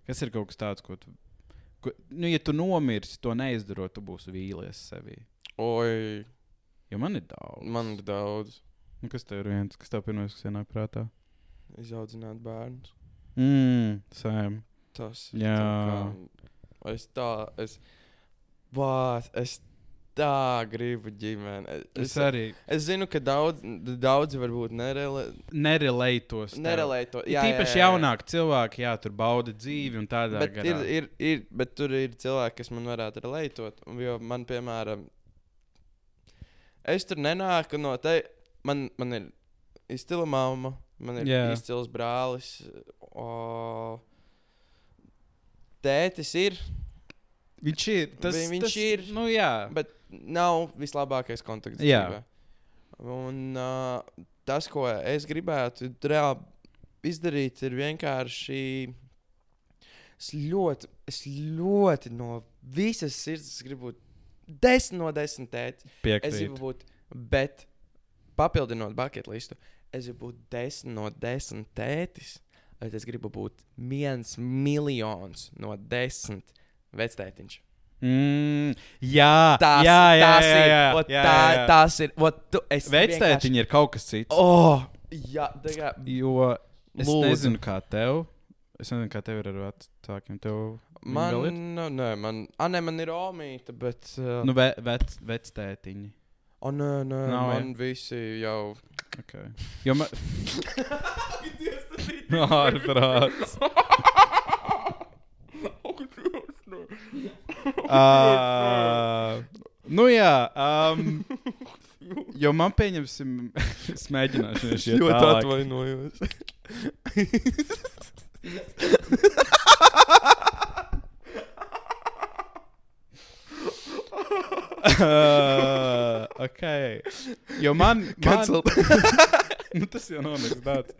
Speaker 2: Kas ir kaut kas tāds, ko tu. Ko, nu, ja tu nomirsi, to neizdarot, tu būsi vīlies sevī.
Speaker 1: Oi,
Speaker 2: Jo man ir daudz.
Speaker 1: man ir daudz.
Speaker 2: Nu, kas tev ir viens, kas tev pirmais, kas ienāk prātā?
Speaker 1: Izaudzināt bērnus.
Speaker 2: Mmm, sēm.
Speaker 1: Tas
Speaker 2: Jā.
Speaker 1: tā kā- Es tā, es. Vāt, es tā gribu ģimeni.
Speaker 2: Es arī
Speaker 1: es zinu, ka daudz, daudzi varbūt nerele,
Speaker 2: nerelētos.
Speaker 1: nerelē to.
Speaker 2: Jā, Tīpaši jaunāki cilvēki, jā, tur bauda dzīvi un tādā garā.
Speaker 1: ir, ir, ir, bet tur ir cilvēki, kas man varētu relētot. Jo man, piemēram, es tur nenāku no te. Man, man ir izcila mamma, man ir yeah. izcils brālis. O, tētis ir,
Speaker 2: Viņš ir. Tas,
Speaker 1: Vi- viņš
Speaker 2: tas,
Speaker 1: ir.
Speaker 2: Nu, jā.
Speaker 1: bet nav vislabākais kontakts.
Speaker 2: Jā.
Speaker 1: dzīvē. Un uh, tas, ko es gribētu reāli izdarīt, ir vienkārši. Es ļoti, es ļoti no visas sirds es gribu būt desmit no desmit tēti. Es
Speaker 2: Piekrītu.
Speaker 1: gribu būt, bet papildinot bucket listu, es gribu būt desmit no desmit tētis. Bet es gribu būt viens miljons no desmit vectētiņš.
Speaker 2: Mm, jā,
Speaker 1: Tas,
Speaker 2: jā, jā,
Speaker 1: tas
Speaker 2: jā,
Speaker 1: ir.
Speaker 2: jā,
Speaker 1: ot
Speaker 2: jā,
Speaker 1: tā,
Speaker 2: jā.
Speaker 1: tas ir. ot Tu, es vienkārši-
Speaker 2: Vectētiņi ir kaut kas cits.
Speaker 1: Oh, jā, tā kā.
Speaker 2: Jo es
Speaker 1: Lūdzu.
Speaker 2: nezinu, kā tev. Es nezinu, kā tev ir ar vecākiem. Tev
Speaker 1: Man,
Speaker 2: ir?
Speaker 1: nu, nē, man, a, nē, man ir omīta, bet. Uh,
Speaker 2: nu, ve, vec, vectētiņi.
Speaker 1: o, nē, nē,
Speaker 2: Nav,
Speaker 1: man visi jau.
Speaker 2: Okay. Jo man. Ārprāts. Uh, nu jā, um, jo man pieņemsim, es mēģināšu vienkārši iet
Speaker 1: Ļoti atvainojos.
Speaker 2: Uh, ok. Jo man. man nu, tas jau nav nekas tāds.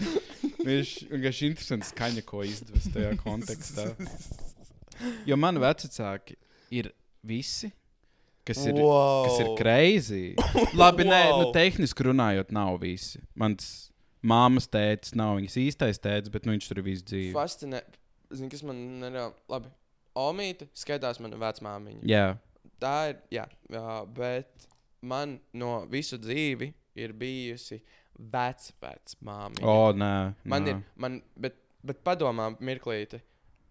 Speaker 2: Viņš vienkārši interesants skaņa, ko izdevis tajā kontekstā. Jo man vecāki ir visi, kas ir, wow. kas ir crazy. Labi, wow. nē, nu, tehniski runājot, nav visi. Mans māmas tēvs nav viņas īstais tēvs, bet nu, viņš tur ir visu dzīvi.
Speaker 1: Fascinē. Zini, kas man nereāli. Labi. Omīte skaitās mana vecmāmiņa.
Speaker 2: Jā,
Speaker 1: Tā ir. Jā, jā, bet man no visu dzīvi ir bijusi vecmāmiņa.
Speaker 2: o, nē.
Speaker 1: Man
Speaker 2: nē.
Speaker 1: ir, man, bet, bet padomā, mirklīti.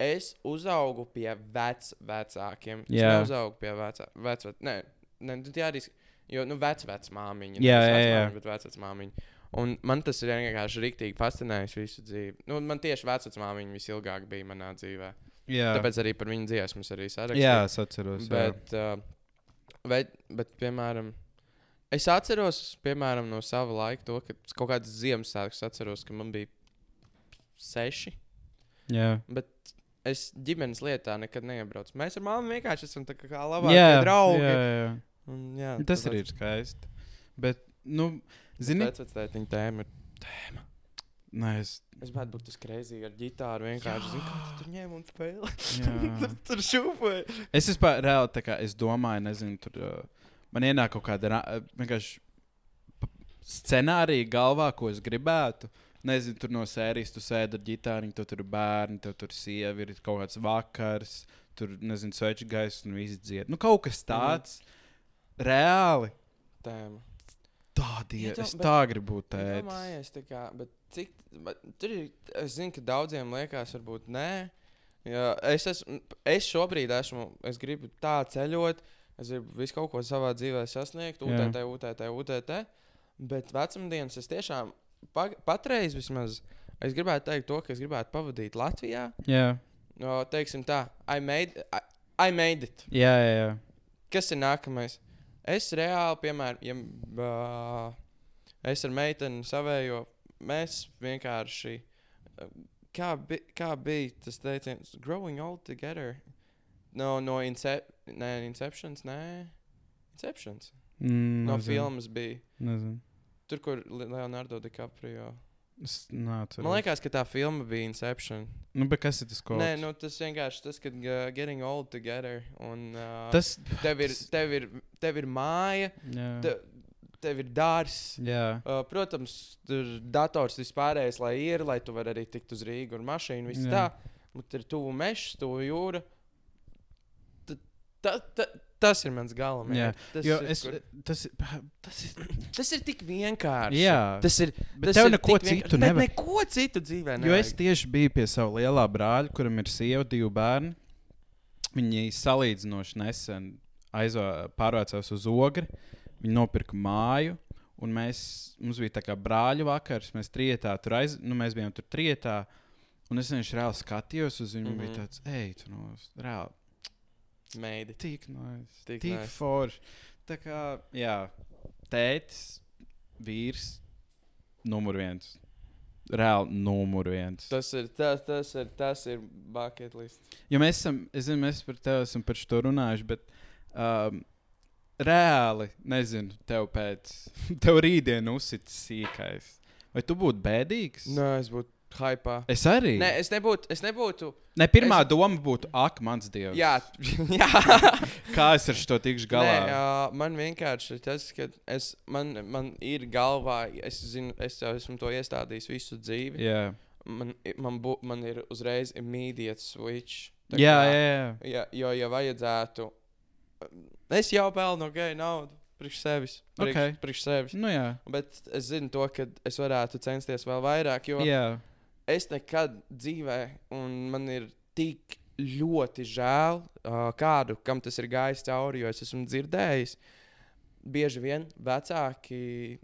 Speaker 1: Es uzaugu pie vecākiem. Es
Speaker 2: Jā.
Speaker 1: neuzaugu pie vecākiem. Vec, vec, nē, nē, tu jāris. Jo, nu, vecmāmiņa.
Speaker 2: Jā, jā, jā.
Speaker 1: Bet vecmāmiņa. Un man tas ir vienkārši rīktīgi fascinējis visu dzīvi. Nu, man tieši vecmāmiņa visilgāk bija manā dzīvē.
Speaker 2: Jā,
Speaker 1: Tāpēc arī par viņu dziesmas arī sarakstīju.
Speaker 2: jā es atceros. jā.
Speaker 1: Bet, uh, bet, bet, piemēram, es atceros piemēram, no sava laika to, ka kaut kādas Ziemassvētkus atceros, ka man bija seši.
Speaker 2: Jā.
Speaker 1: Bet es ģimenes lietā nekad neiebraucu. Mēs ar māmu vienkārši esam tā kā labākie
Speaker 2: Jā,
Speaker 1: draugi.
Speaker 2: jā, jā.
Speaker 1: Un, jā,
Speaker 2: Tas arī ir skaisti. Bet, nu, zini,
Speaker 1: Vecvectētiņa tēma ir.
Speaker 2: nē, es.
Speaker 1: Es gribētu būt tas kreizīgi ar ģitāru. Vienkārši zinu, kā tu tur ņem un spēlē. Tur tur šūpoja.
Speaker 2: Es vispār reāli tā kā es domāju, nezinu, tur uh, man ienāk kaut kāda uh, vienkārši scenārija galvā, ko es gribētu. Nezinu, tur no sērijas tu sēdi ar ģitāru, tu tur ir bērni, tev tur sievi, ir kaut kāds vakars, tur nezinu, sveču gaisa un viss dzied. Nu, kaut kas tāds reāli.
Speaker 1: Tēma.
Speaker 2: Tādi ir.
Speaker 1: Iedomā-
Speaker 2: Es tā gribu būt tēvs.
Speaker 1: Domājies, tā kā, bet cik, bet tur ir, es zinu, ka daudziem liekas, varbūt nē. Ja es, esmu, es šobrīd esmu, es gribu tā ceļot, es gribu visu kaut ko savā dzīvē sasniegt,
Speaker 2: Jā.
Speaker 1: UTT, UTT, UTT. Bet vecumdienas es tiešām, patreiz vismaz, es gribētu teikt to, ka es gribētu pavadīt Latvijā.
Speaker 2: Jā,
Speaker 1: No, teiksim tā, I made, I, I made it.
Speaker 2: jā, jā. jā.
Speaker 1: Kas ir nākamais? Es reāli, piemēram, ja, uh, es ar meiteni savējo, mēs vienkārši. Uh, kā, bi, kā bija tas teiciens? Growing old together. No, no incep nē, Inceptions, nē. Inceptions.
Speaker 2: Mm,
Speaker 1: No
Speaker 2: nezinu,
Speaker 1: filmas bija.
Speaker 2: Nezinu.
Speaker 1: Tur, kur Le- Leonardo DiCaprio.
Speaker 2: Es nācu.
Speaker 1: Man liekas, ka tā filma bija Inception.
Speaker 2: nu, bet kas ir tas kaut
Speaker 1: Nē, nu, tas vienkārši tas, ka uh, getting old together. Un, uh,
Speaker 2: tas.
Speaker 1: tev ir, tev ir, tev ir māja,
Speaker 2: Jā,
Speaker 1: te, tev ir dārsts.
Speaker 2: jā.
Speaker 1: Uh, protams, tur dators vispārējais, lai ir, lai tu varētu arī tikt uz Rīgas ar mašīnu. Viss
Speaker 2: Jā.
Speaker 1: tā, bet ir tuvu mežs, tuvu jūra. Ta- ta- Tas ir mans galvenais. Tas,
Speaker 2: Jo
Speaker 1: ir,
Speaker 2: es,
Speaker 1: kur,
Speaker 2: tas, tas ir.
Speaker 1: tas ir tik vienkārši.
Speaker 2: Jā,
Speaker 1: tas ir.
Speaker 2: bet
Speaker 1: tas
Speaker 2: tev
Speaker 1: ir
Speaker 2: neko
Speaker 1: vienkārši.
Speaker 2: citu nevajag.
Speaker 1: Neko citu dzīvē.
Speaker 2: Jo es
Speaker 1: nevajag.
Speaker 2: tieši biju pie sava lielā brāļa, kuram ir sieva, divi bērni. Viņi salīdzinoši nesen pārvācās uz ogri. Viņi nopirka māju. Un mēs, mums bija tā kā brāļu vakars, mēs trietā tur aiz, nu, mēs bijām tur trietā. Un es viņš reāli skatījos uz viņu, mm -hmm. bija
Speaker 1: Mhm.
Speaker 2: tāds, ej, tu no reāli.
Speaker 1: Meidi.
Speaker 2: Tik nice.
Speaker 1: Tik
Speaker 2: Tik
Speaker 1: nice.
Speaker 2: forši. Tā kā, jā, tētis, vīrs, numur viens. Reāli numur viens.
Speaker 1: Tas ir, tas, tas ir, tas ir bucket list.
Speaker 2: Jo mēs esam, es zinu, mēs par tevi esam par šo runājuši, bet um, reāli, nezinu, tev pēc, tev rītdien uzsits sīkais. Vai tu būtu bēdīgs?
Speaker 1: Nē, es būtu hypā.
Speaker 2: Es arī.
Speaker 1: Nē, es nebūtu. Es nebūtu
Speaker 2: ne pirmā
Speaker 1: es-
Speaker 2: doma būtu, ak, mans dievs.
Speaker 1: jā, jā.
Speaker 2: Kā es ar šo tikšu galā?
Speaker 1: Nē, jā, man vienkārši ir tas, ka es, man, man ir galvā, es zinu, es jau esmu to iestādījis visu dzīvi.
Speaker 2: jā,
Speaker 1: Man, man, bū, man ir uzreiz immediate switch.
Speaker 2: Jā,
Speaker 1: kā-
Speaker 2: jā, jā.
Speaker 1: Ja, jo, ja vajadzētu, es jau pelnu ok, naudu priekš sevis. Priekš,
Speaker 2: Ok.
Speaker 1: priekš sevis.
Speaker 2: Nu, jā.
Speaker 1: Bet es zinu to, ka es varētu censties vēl vairāk, jo
Speaker 2: jā.
Speaker 1: Es nekad dzīvē, un man ir tik ļoti žēl uh, kādu, kam tas ir gājis cauri, jo es esmu dzirdējis, bieži vien vecāki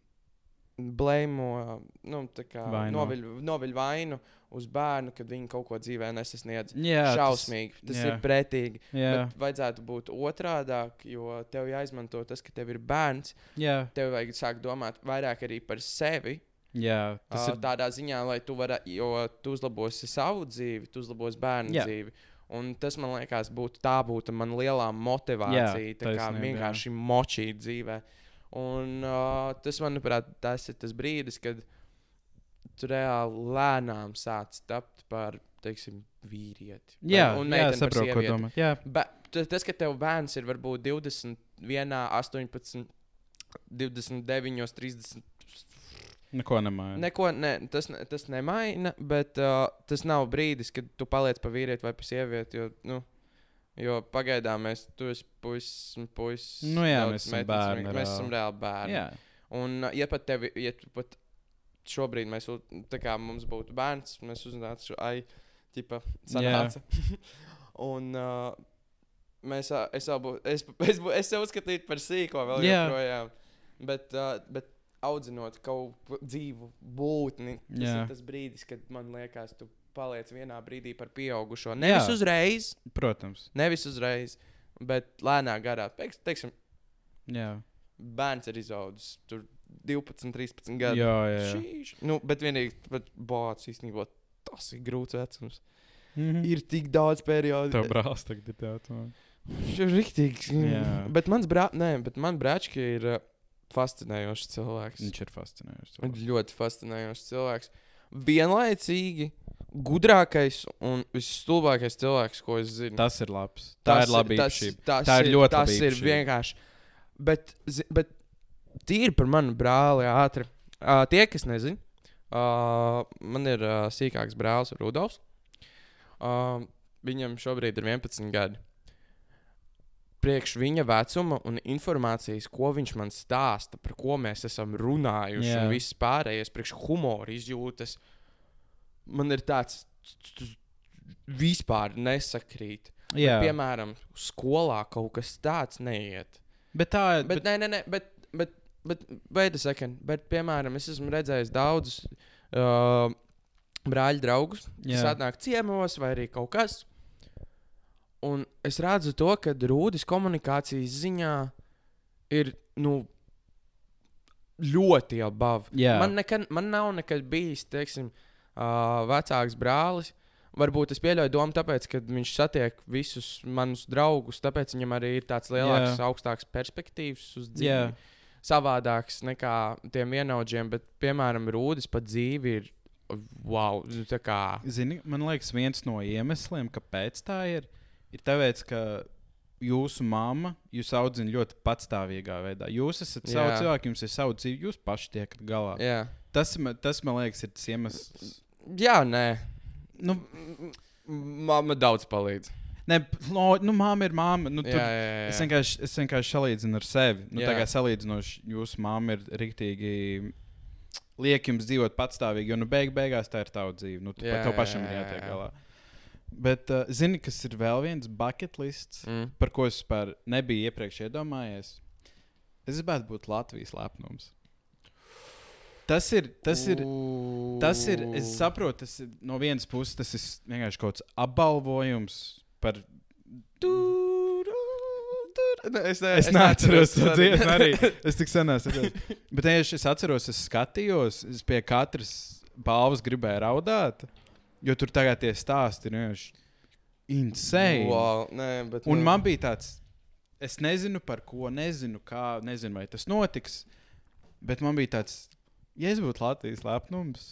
Speaker 1: blēmo, nu, tā kā
Speaker 2: Vaino.
Speaker 1: noviļ, noviļ vainu uz bērnu, kad viņi kaut ko dzīvē nesasniedz.
Speaker 2: jā
Speaker 1: Šausmīgi, tas, tas
Speaker 2: jā.
Speaker 1: ir pretīgi.
Speaker 2: Jā,
Speaker 1: Bet vajadzētu būt otrādāk, jo tev jāizmanto tas, ka tev ir bērns.
Speaker 2: jā,
Speaker 1: Tev vajag sākt domāt vairāk arī par sevi.
Speaker 2: Jā. Tas ir.
Speaker 1: tādā ziņā, lai tu varētu, jo tu uzlabosi savu dzīvi, tu uzlabosi bērnu
Speaker 2: Jā.
Speaker 1: dzīvi. Un tas man liekas, būtu tā būtu mana lielā motivācija.
Speaker 2: Jā,
Speaker 1: tā kā
Speaker 2: taisnība,
Speaker 1: vienkārši močīt dzīvē. Un uh, tas, manuprāt, tas ir tas brīdis, kad tu reāli lēnām sāc tapt par, teiksim, vīrieti.
Speaker 2: Jā,
Speaker 1: un
Speaker 2: jā saprotu, ko domā. Jā,
Speaker 1: Bet t- tas, ka tev bērns ir varbūt 21, 18, 29, 30.
Speaker 2: Neko nemaina.
Speaker 1: Neko, ne, tas, ne- tas nemaina, bet uh, tas nav brīdis, kad tu paliec par vīrieti vai par sievieti. Jo, nu, jo pagaidām mēs tu esi puisis puisis.
Speaker 2: Nu jā, mēs esam bērni
Speaker 1: Mēs
Speaker 2: reāli.
Speaker 1: esam reāli bērni.
Speaker 2: Jā,
Speaker 1: Un, uh, ja pat tevi, ja tu pat šobrīd mēs, tā kā mums būtu bērns, mēs uzzinātu ai, tipa, sanāca. un uh, mēs, ā, es jau būtu, es, es, bū- es jau uzskatītu par sīko vēl
Speaker 2: Jā.
Speaker 1: joprojām. Bet, uh, bet audzinot kaut ko dzīvu būtni, tas
Speaker 2: Jā.
Speaker 1: ir tas brīdis, kad man liekas, tu paliec vienā brīdī par pieaugušo. Nevis
Speaker 2: Jā.
Speaker 1: uzreiz,
Speaker 2: protams.
Speaker 1: nevis uzreiz, bet lēnā garā. Teiks, teiksim,
Speaker 2: Jā,
Speaker 1: bērns ir izaudzis tur 12, 13 gadu.
Speaker 2: jā, jā. jā.
Speaker 1: Šīš. Nu, bet vienīgi, bet bācis īstenībā tas ir grūts vecums.
Speaker 2: Mhm.
Speaker 1: Ir tik daudz periodu.
Speaker 2: Tev brālis tagad ir tāds. Jā.
Speaker 1: Bet mans brālis, nē, bet man brāčki ir fascinējošs cilvēks.
Speaker 2: Viņš ir fascinējošs.
Speaker 1: Viņš ir ļoti fascinējošs cilvēks. Vienlaicīgi gudrākais un visstulbākais cilvēks, ko es zinu.
Speaker 2: Tas ir labs. Tā ir laba
Speaker 1: tas, tas
Speaker 2: Tā ir ļoti
Speaker 1: Tas
Speaker 2: laba
Speaker 1: ir vienkārši. Bet, bet tīri par manu brāli ātri. Uh, tie, kas nezina, uh, man ir uh, sīkāks brālis Rudolfs. Uh, viņam šobrīd ir 11 gadi. Priekš viņa vecuma un informācijas, ko viņš man stāsta, par ko mēs esam runājuši,
Speaker 2: Jā.
Speaker 1: un viss pārējais, priekš humora izjūtas, man ir tāds vispār nesakrīt.
Speaker 2: Jā,
Speaker 1: Bet, piemēram, skolā kaut kas tāds neiet.
Speaker 2: bet tā
Speaker 1: Bet, bet nē, nē, nē, bet, bet, bet, a second. Bet, piemēram, es esmu redzējis daudzus uh, brāļu draugus, kas
Speaker 2: Jā.
Speaker 1: atnāk ciemos vai arī kaut kas. Un es redzu to, ka Rūdas komunikācijas ziņā ir nu, ļoti above.
Speaker 2: Jā.
Speaker 1: Man, nekad, man nav nekad bijis, teiksim, uh, vecāks brālis. Varbūt es pieļauju domu, tāpēc, ka viņš satiek visus manus draugus, tāpēc viņam arī ir tāds lielāks,
Speaker 2: Jā.
Speaker 1: augstāks perspektīvs uz dzīvi. Savādāks nekā tiem vienaudžiem, bet, piemēram, Rūdas pat dzīve ir. Wow, kā.
Speaker 2: Zini, man liekas, viens no iemesliem, kāpēc tā ir, ir tāpēc, ka jūsu mamma jūs audzina ļoti patstāvīgā veidā. Jūs esat
Speaker 1: Jā.
Speaker 2: savi cilvēki, jums ir sava dzīve, jūs paši tiekat galā.
Speaker 1: Jā,
Speaker 2: Tas, tas man liekas, ir tas iemesls.
Speaker 1: jā nē.
Speaker 2: Nu,
Speaker 1: Māma daudz palīdz.
Speaker 2: ne, no, nu māma ir māma. Nu,
Speaker 1: Jā,
Speaker 2: tur,
Speaker 1: jā, jā.
Speaker 2: Es vienkārši, es vienkārši salīdzinu ar sevi. Nu, tā
Speaker 1: Jā.
Speaker 2: kā salīdzinoši, jūsu mamma ir rīktīgi. Liek jums dzīvot patstāvīgi, jo nu, beig, beigās tā ir tava dzīve. Nu, tu,
Speaker 1: Jā,
Speaker 2: jā, tev
Speaker 1: jā,
Speaker 2: pašam ir
Speaker 1: jā,
Speaker 2: jātiek
Speaker 1: jā.
Speaker 2: galā. Bet, uh, zini, kas ir vēl viens bucket lists,
Speaker 1: Mm.
Speaker 2: par ko es vispār nebiju iepriekš iedomājies? Es gribētu būt Latvijas lepnums. Tas ir. Tas ir Tas ir, es saprotu, tas ir no vienas puses, tas ir vienkārši kaut kāds apbalvojums par.
Speaker 1: Ne, es, ne,
Speaker 2: Es neatceros to dziesmu arī. Es tik sen esmu. Bet tieši es atceros, es skatījos, es pie katras balvas gribēju raudāt, jo tur tagad tie stāsti ir vienkārši insane.
Speaker 1: Wow, nē, bet,
Speaker 2: Un
Speaker 1: nu,
Speaker 2: man bija tāds, es nezinu par ko, nezinu kā, nezinu vai tas notiks. Bet man bija tāds, ja es būtu Latvijas lepnums,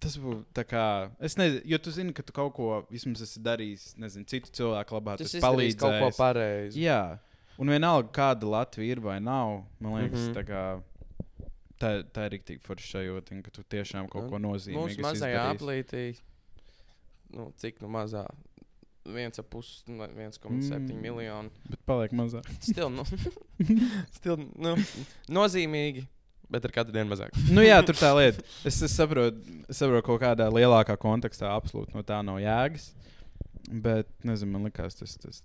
Speaker 2: tas būtu tā kā. Es nezinu, jo tu zini, ka tu kaut ko vismaz esi darījis, nezinu, citu cilvēku labā.
Speaker 1: tas palīdzējis kaut ko pareizi.
Speaker 2: Jā, un vienalga, kāda Latvija ir vai nav, man liekas, mm. -hmm. tā, kā, tā, tā ir rīktīgi forša sajūta, ka tu tiešām kaut
Speaker 1: Nu,
Speaker 2: ko nozīmīgu
Speaker 1: Mūsu mazajā aplītī, nu, cik nu mazā, viens ap pus, nu, 1,7
Speaker 2: Mm.
Speaker 1: miljonu.
Speaker 2: Bet paliek mazāk.
Speaker 1: Stil, nu, stil, nu, nozīmīgi, bet ar katru dienu mazāk.
Speaker 2: nu, jā, tur tā lieta. Es, es, saprotu, ka kaut kādā lielākā kontekstā absolūti no tā nav jēgas. Bet, nezinu, man liekas, tas ir.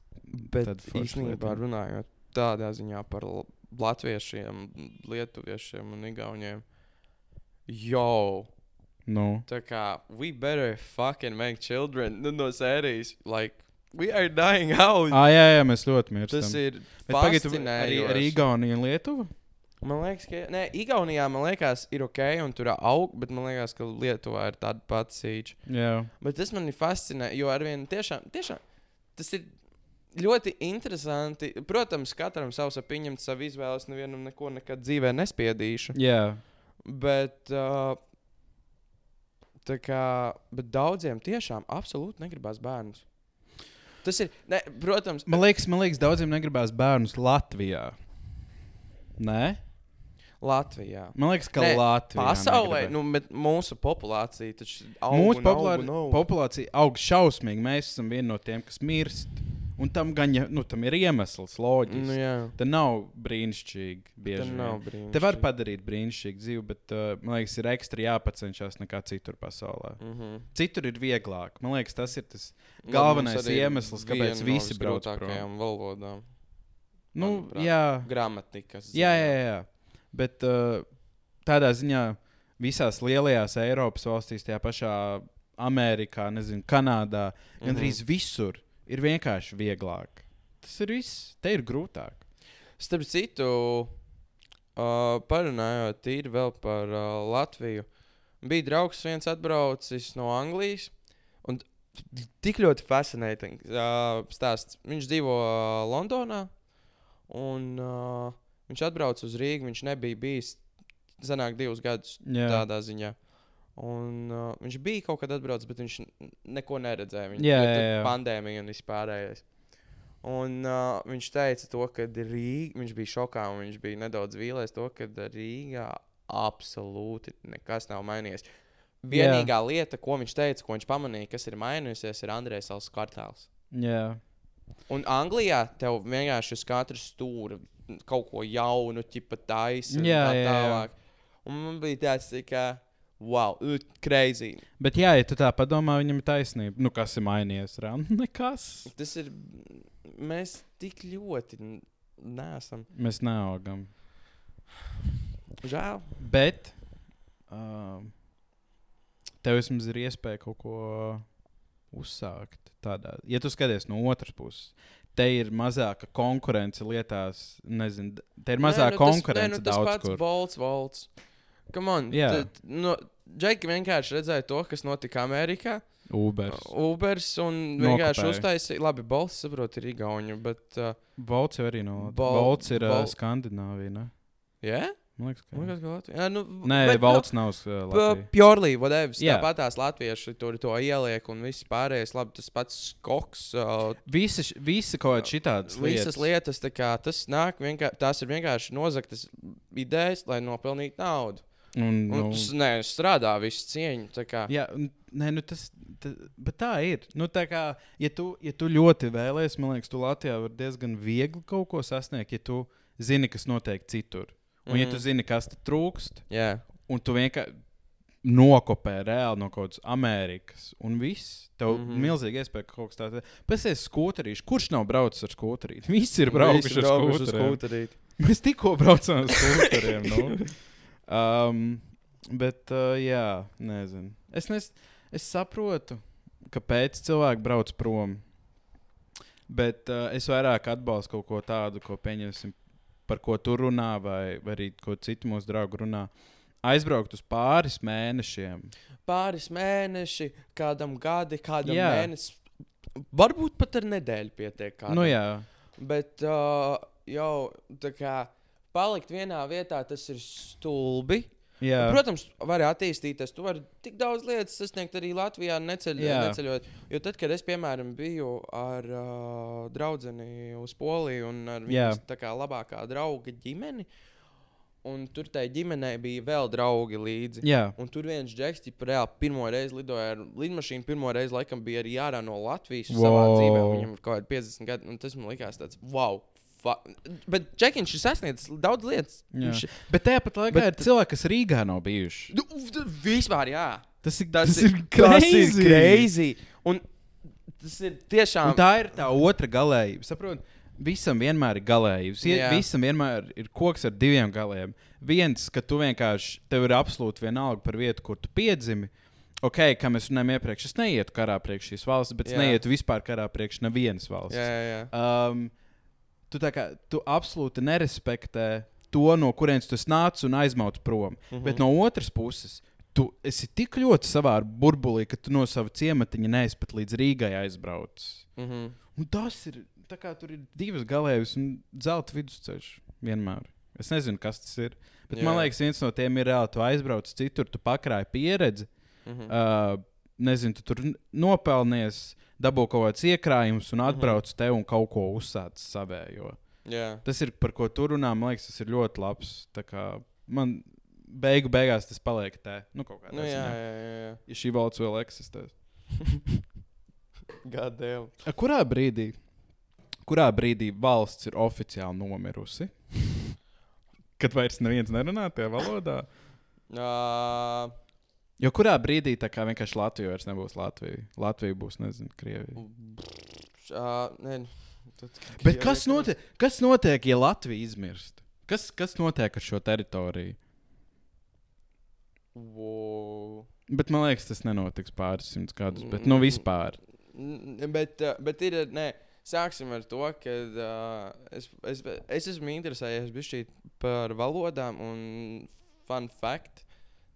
Speaker 1: Bet īstenībā runājot tādā ziņā par latviešiem, lietuviešiem un igauniem. Jo,
Speaker 2: Nu,
Speaker 1: tā kā we better fucking make children nu, no sērijas. Like, we are dying out.
Speaker 2: ah, jā, jā, mēs ļoti mirstam.
Speaker 1: Tas ir
Speaker 2: Bet pagaid, tu- arī, arī Igaunija un Lietuva?
Speaker 1: Man liekas, ka nē, Igaunijā man liekas, ir ok, un tur aug, bet man liekas, ka Lietuvā ir tāda pati sīča.
Speaker 2: Jā,
Speaker 1: Bet tas man fascinē, jo ar vienu tiešām, tiešām tas ir ļoti interesanti. Protams, katram savs ir pieņemts savu izvēli. Es nevienam neko nekad dzīvē nespiedīšu.
Speaker 2: jā.
Speaker 1: Bet, uh, tā kā, bet daudziem tiešām absolūti negribās bērnus. Tas ir, ne, protams,
Speaker 2: Man liekas, man liekas, daudziem negribās bērnus Latvijā. Nē,
Speaker 1: Latvijā.
Speaker 2: man liekas, ka
Speaker 1: Nē,
Speaker 2: Latvijā.
Speaker 1: Pasaulē,
Speaker 2: negribē.
Speaker 1: nu, bet mūsu populācija taču aug.
Speaker 2: Mūsu
Speaker 1: un aug aug.
Speaker 2: populācija aug šausmīgi. Mēs esam vieni no tiem, kas mirst. Un tam gan ja- nu, tam ir iemesls, loģiski.
Speaker 1: Nu, jā,
Speaker 2: Tā nav brīnišķīgi.
Speaker 1: tā nav brīnums.
Speaker 2: Te var padarīt brīnišķīgu dzīvi, bet uh, man liekas, ir ekstra jāpacenšas nekā citur pasaulē.
Speaker 1: Mm -hmm.
Speaker 2: Citur ir vieglāk. Man liekas, tas ir tas. Galvenais iemesls, kāpēc visi brauc prom.
Speaker 1: grūtākajām valodām.
Speaker 2: Nu,
Speaker 1: Manuprāt.
Speaker 2: jā,
Speaker 1: Gramatikas.
Speaker 2: jā, jā, jā. Bet uh, tādā ziņā visās lielajās Eiropas valstīs, tajā pašā Amerikā, nezinu, Kanādā, gandrīz visur ir vienkārši vieglāk. Tas ir viss. Te ir grūtāk.
Speaker 1: Starp citu, uh, parunājot tīri vēl par uh, Latviju. Bija draugs viens atbraucis no Anglijas. Un tik ļoti fascināting uh, stāsts. Viņš dzīvo uh, Londonā. Un uh, viņš atbrauca uz Rīgā. Viņš nebija bijis senāk divus gadus
Speaker 2: Jā.
Speaker 1: tādā ziņā. Un, uh, viņš bija kaut kad atbraucis, bet viņš neko neredzēja. Jo
Speaker 2: jā,
Speaker 1: tad
Speaker 2: jā.
Speaker 1: pandēmija un vispārējais. Un uh, viņš teica, to, ka Rīga, viņš bija šokā un viņš bija nedaudz vīlies to, ka Rīgā absolūti nekas nav mainījies. Vienīgā lieta, ko viņš teica, ko viņš pamanīja, kas ir mainījusies, ir Andrēs Salas kvartāls.
Speaker 2: Jā.
Speaker 1: Un Anglijā tev vienkārši uz katra stūra kaut ko jaunu, tipa taisa. un
Speaker 2: Jā,
Speaker 1: tā
Speaker 2: jā, jā.
Speaker 1: tālāk. Un man bija tāds, tā kā, wow, uh, crazy.
Speaker 2: Bet, jā, ja tu tā padomā, viņam ir taisnība. Nu, kas ir mainījies? Nekas.
Speaker 1: Tas ir. Mēs tik ļoti neesam.
Speaker 2: Mēs neaugam.
Speaker 1: Žēl.
Speaker 2: Bet um, tev vismaz ir iespēja kaut ko uzsākt. Tādā. Ja tu skaties no otras puses, te ir mazāka konkurence lietās, nezinu, te ir mazāka
Speaker 1: Nē, nu,
Speaker 2: konkurence
Speaker 1: Tas, nē, nu, tas pats
Speaker 2: kur.
Speaker 1: Volts, Volts. Come on.
Speaker 2: Jā.
Speaker 1: Tad, no, Džeki vienkārši redzēja to, kas notika Amerikā.
Speaker 2: Uber.
Speaker 1: Ubers un vienkārši uztaisīja. Labi, Bolts, saprotu, ir Igaunija, bet. Uh,
Speaker 2: Volts jau arī no
Speaker 1: Vol-
Speaker 2: Volts ir
Speaker 1: Vol-
Speaker 2: uh, Skandināvija. Ne?
Speaker 1: yeah?
Speaker 2: Man liekas, ka
Speaker 1: Man liekas, ka Latvija. Jā, nu,
Speaker 2: Nē,
Speaker 1: bet,
Speaker 2: Volts nav uh,
Speaker 1: Nu. Pjorlī, whatever.
Speaker 2: Jā.
Speaker 1: Tāpat tās latvieši tur to ieliek un viss pārējais. Labi, tas pats skoks. Uh,
Speaker 2: Visi, visi kaut kādas šitādas
Speaker 1: Visas lietas, kā, tas nāk, vienkār, tās ir vienkārši nozagtas idejas, lai nopelnītu naudu.
Speaker 2: Un,
Speaker 1: Un,
Speaker 2: nu,
Speaker 1: nu, nē, strādā viss cieņu.
Speaker 2: Jā, un- nē, nu tas, tas, tā ir. Nu, tā kā, ja, tu, ja tu ļoti vēlēsies, man liekas, tu Latvijā vari diezgan viegli kaut ko sasniegt, ja tu zini, kas notiek citur. Un, ja tu
Speaker 1: Mhm.
Speaker 2: zini, kas tur trūkst,
Speaker 1: Jā,
Speaker 2: un tu vienkārši nokopē reāli no kaut kādas Amerikas, un viss, tev mm. -hmm. milzīgi iespēja ka kaut kas tāds - pēc tam skūterīši. Kurš nav braucis ar skūterīti? Visi ir braukuši ar skūteriem.
Speaker 1: skūterīt.
Speaker 2: Mēs tikko braucām uz skūteriem. Nu. Um, bet, uh, jā, nezinu. Es, nes, es saprotu, kāpēc cilvēki brauc prom. Bet uh, es vairāk atbalstu kaut ko tādu, ko pieņemsim, par ko tu runā, vai, vai arī ko citu mūsu draugu runā. Aizbraukt uz pāris mēnešiem.
Speaker 1: Pāris mēneši, kādam gadi, kādam
Speaker 2: Jā.
Speaker 1: mēnesim. Varbūt pat ar nedēļu pietiek. Kādam.
Speaker 2: Nu, jā,
Speaker 1: Bet uh, jau tā kā palikt vienā vietā, tas ir stulbi.
Speaker 2: jā.
Speaker 1: Protams, var attīstīties. Tu vari tik daudz lietas sasniegt arī Latvijā, neceļ, neceļot. Jo tad, kad es, piemēram, biju ar uh, draugu uz Poliju un ar viņas kā labākā drauga ģimeni, un tur tai ģimenei bija vēl draugi līdzi.
Speaker 2: jā.
Speaker 1: Un tur viens džeks, kurš reāli pirmo reizi lidoja ar lidmašīnu, pirmo reizi laikam bija arī ārā no Latvijas wow. savā dzīvē. Viņam ir kaut kādi 50 gadi, un tas man likās tāds wow. Fa Bet Džekiņš ir sasniedzis daudz lietas. Viņš,
Speaker 2: Bet tajā pat laikā
Speaker 1: Bet-
Speaker 2: ir cilvēki, kas Rīgā nav bijuši.
Speaker 1: nu, vispār, jā.
Speaker 2: Tas ir,
Speaker 1: Tas,
Speaker 2: tas ir crazy.
Speaker 1: crazy. Un tas ir tiešām.
Speaker 2: Un tā ir tā otra galējība. Saprot, visam vienmēr ir galējības. Ja,
Speaker 1: Jā.
Speaker 2: visam vienmēr ir koks ar diviem galiem. Viens, ka tu vienkārši tev ir absolūti vienalga par vietu, kur tu piedzimi. Ok, kā mēs runājām iepriekš, es neietu karā priekš šīs valsts, bet es
Speaker 1: Jā.
Speaker 2: neietu vispār karā priekš nevienas valsts.
Speaker 1: Jā, jā, jā.
Speaker 2: Um, tu, kā, tu absolūti nerespektē to, no kurienes tu nācis un aizmauc prom. Mm. -hmm. Bet no otras puses, tu esi tik ļoti savā burbulī, ka tu no sava ciematiņa neesi pat līdz Rīgai aizbraucis.
Speaker 1: Mhm.
Speaker 2: Un tas ir. tā Kā, tur ir divas galējas un zelta vidusceļš. Vienmēr. Es nezinu, kas tas ir. Bet Jā. man liekas, viens no tiem ir reāli. Tu aizbrauc citur, tu pakrāji pieredzi.
Speaker 1: Mhm.
Speaker 2: Uh, nezinu, tu tur nopelnies, dabū kaut kāds iekrājums un atbrauc mm -hmm. te un kaut ko uzsāc savējo.
Speaker 1: Jā.
Speaker 2: Tas ir par ko tu runā. Man liekas, tas ir ļoti labs. Man beigu beigās tas paliek te. Nu, kaut kādā
Speaker 1: Nu, jā, jā, jā, jā.
Speaker 2: Ja šī valsts vēl eksistē.
Speaker 1: Gadiem.
Speaker 2: A, Kurā brīdī, kurā brīdī valsts ir oficiāli nomirusi? Kad vairs neviens nerunā tajā valodā.
Speaker 1: Uh,
Speaker 2: Jo kurā brīdī tā kā vienkārši Latvija vairs nebūs Latvija? Latvija būs, nezinu, Krievija.
Speaker 1: uh, ne, tad,
Speaker 2: Bet kas notiek, kas notiek, ja Latvija izmirst? Kas, kas notiek ar šo teritoriju?
Speaker 1: Wow.
Speaker 2: Bet man liekas, tas nenotiks pāris simtus gadus. Bet nu
Speaker 1: Mm.
Speaker 2: vispār.
Speaker 1: Bet, bet ir. Nē, sāksim ar to, ka uh, es, es, es esmu interesējies par valodām un fun fact.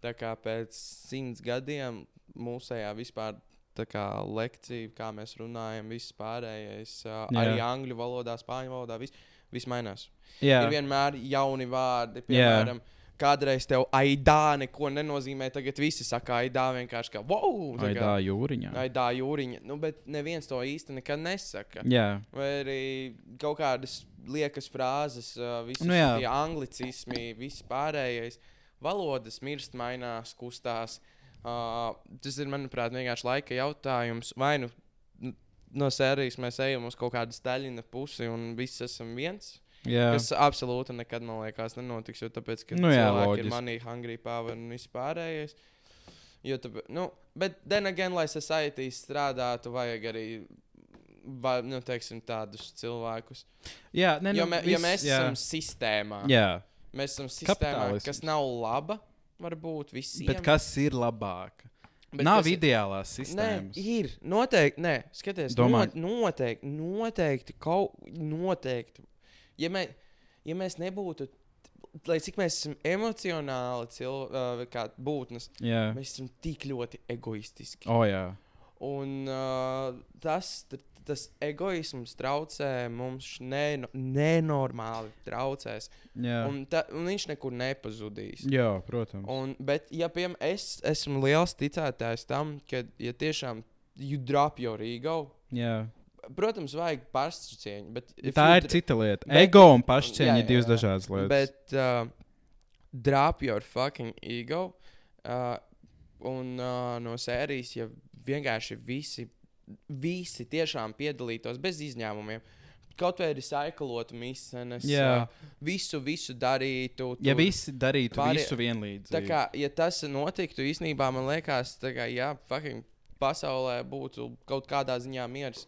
Speaker 1: Tā kā pēc simts gadiem mūsējā vispār tā kā lekcija, kā mēs runājam, viss pārējais, uh,
Speaker 2: Jā.
Speaker 1: arī angļu valodā, spāņu valodā, viss, viss mainās.
Speaker 2: Jā,
Speaker 1: Ir vienmēr jauni vārdi,
Speaker 2: Jā.
Speaker 1: piemēram. Kādreiz tev aidā neko nenozīmē, tagad visi saka aidā vienkārši kā wow! tā kā-
Speaker 2: Aidā jūriņā.
Speaker 1: Aidā jūriņa. Nu, bet neviens to īsti nekad nesaka.
Speaker 2: Jā,
Speaker 1: Vai arī kaut kādas liekas frāzes, uh, visi
Speaker 2: Nu jā.
Speaker 1: anglicismi, viss pārējais. Valodas mirst, mainās, kustās. Uh, tas ir, manuprāt, vienkārši laika jautājums. Vai nu no sērijas mēs ejam uz kaut kādu staļina pusi un visi esam viens.
Speaker 2: Jā,
Speaker 1: Kas absolūti nekad, man liekas, nenotiks. Jo tāpēc, ka
Speaker 2: Nu jā,
Speaker 1: cilvēki
Speaker 2: loģiski.
Speaker 1: ir manī, hungry power un vispārējais. Jo tāpēc, nu, bet, then again, lai society strādātu, vajag arī va, nu, teiksim, tādus cilvēkus.
Speaker 2: jā ne,
Speaker 1: Jo,
Speaker 2: nu,
Speaker 1: mē,
Speaker 2: viss,
Speaker 1: jo mēs
Speaker 2: jā.
Speaker 1: esam sistēmā.
Speaker 2: Jā,
Speaker 1: Mēs esam sistēmā,
Speaker 2: Kapitālisms.
Speaker 1: kas nav laba, varbūt visiem.
Speaker 2: bet kas ir labāk?
Speaker 1: Bet
Speaker 2: Nav
Speaker 1: kas
Speaker 2: ideālās
Speaker 1: Nē,
Speaker 2: sistēmas.
Speaker 1: ir. Noteikti, nē, skaties,
Speaker 2: Domā-
Speaker 1: not, noteikti, noteikti, kaut, noteikti. Ja, mē, ja mēs nebūtu, lai cik mēs esam emocionāli cil, uh, kā būtnes,
Speaker 2: Jā,
Speaker 1: mēs esam tik ļoti egoistiski.
Speaker 2: o, jā.
Speaker 1: Un uh, tas, tas egoisms traucē mums ne, nenormāli traucēs. Un, ta, un viņš nekur nepazudīs.
Speaker 2: Jā, protams.
Speaker 1: Un, bet, ja piemēram, es esmu liels ticētājs tam, ka, ja tiešām you drop your ego,
Speaker 2: Jā.
Speaker 1: protams, vajag pašcieņu.
Speaker 2: Tā ir cita lieta.
Speaker 1: bet-
Speaker 2: Ego un pašcieņa ir divas dažādas lietas.
Speaker 1: Bet uh, drop your fucking ego. Uh, un uh, no sērijas, ja vienkārši visi, visi tiešām piedalītos bez izņēmumiem. Kaut vai arī saikalotu misijas, uh, visu, visu darītu.
Speaker 2: ja
Speaker 1: tur-
Speaker 2: visi darītu
Speaker 1: vari-
Speaker 2: visu vienlīdz,
Speaker 1: Tā kā, ja tas notiktu, īstenībā man liekas, kā, jā, fucking pasaulē būtu kaut kādā ziņā miers.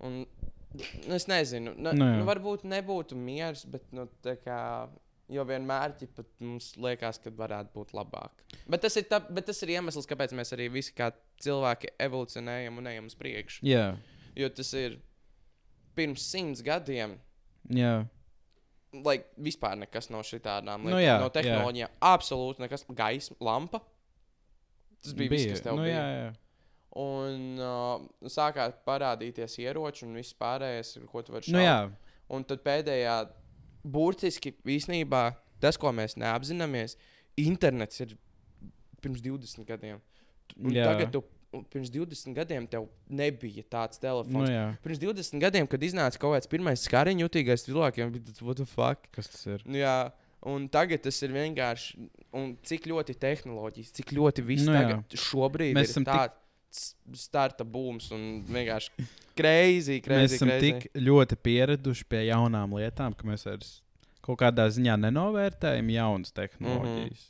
Speaker 1: Un, nu, es nezinu, ne,
Speaker 2: Nu,
Speaker 1: nu,
Speaker 2: jā.
Speaker 1: nu, varbūt nebūtu miers, bet, nu, tā kā, jo vienmēr ķipa, mums liekas, ka varētu būt labāk. Bet tas, ir tā, bet tas ir iemesls, kāpēc mēs arī visi kā cilvēki evolucionējam un ejam uz priekšu.
Speaker 2: Jā,
Speaker 1: Jo tas ir pirms simts gadiem.
Speaker 2: jā.
Speaker 1: Lai vispār nekas no šitādām
Speaker 2: Nu
Speaker 1: lietām,
Speaker 2: jā,
Speaker 1: no
Speaker 2: jā.
Speaker 1: tehnoloģijām, absolūti nekas, gaisma, lampa. Tas bija, viss, kas tev
Speaker 2: nu,
Speaker 1: bija.
Speaker 2: Jā, jā.
Speaker 1: Un uh, sākās parādīties ieroči un viss pārējais, ko tu vari šaut.
Speaker 2: Nu, jā.
Speaker 1: Un tad pēdējā, burtiski īsnībā, tas, ko mēs neapzināmies, internets ir pirms 20 gadiem.
Speaker 2: Jā.
Speaker 1: tagad tu, pirms 20 gadiem tev nebija tāds
Speaker 2: Nu,
Speaker 1: telefons.
Speaker 2: jā.
Speaker 1: Pirms 20 gadiem, kad iznāca kaut kāds pirmais skariņu jutīgais cilvēkiem, bija tas, what the fuck?
Speaker 2: Kas tas ir?
Speaker 1: Nu, jā, un tagad tas ir vienkārši. Un cik ļoti tehnoloģijas, cik ļoti viss
Speaker 2: Nu,
Speaker 1: nu,
Speaker 2: jā.
Speaker 1: tagad šobrīd
Speaker 2: Mēs
Speaker 1: ir
Speaker 2: esam tik-
Speaker 1: tāds starta būms un vienkārši crazy,
Speaker 2: Mēs esam
Speaker 1: crazy.
Speaker 2: tik ļoti pieraduši pie jaunām lietām, ka mēs vairs kaut kādā ziņā nenovērtējam jaunas tehnoloģijas.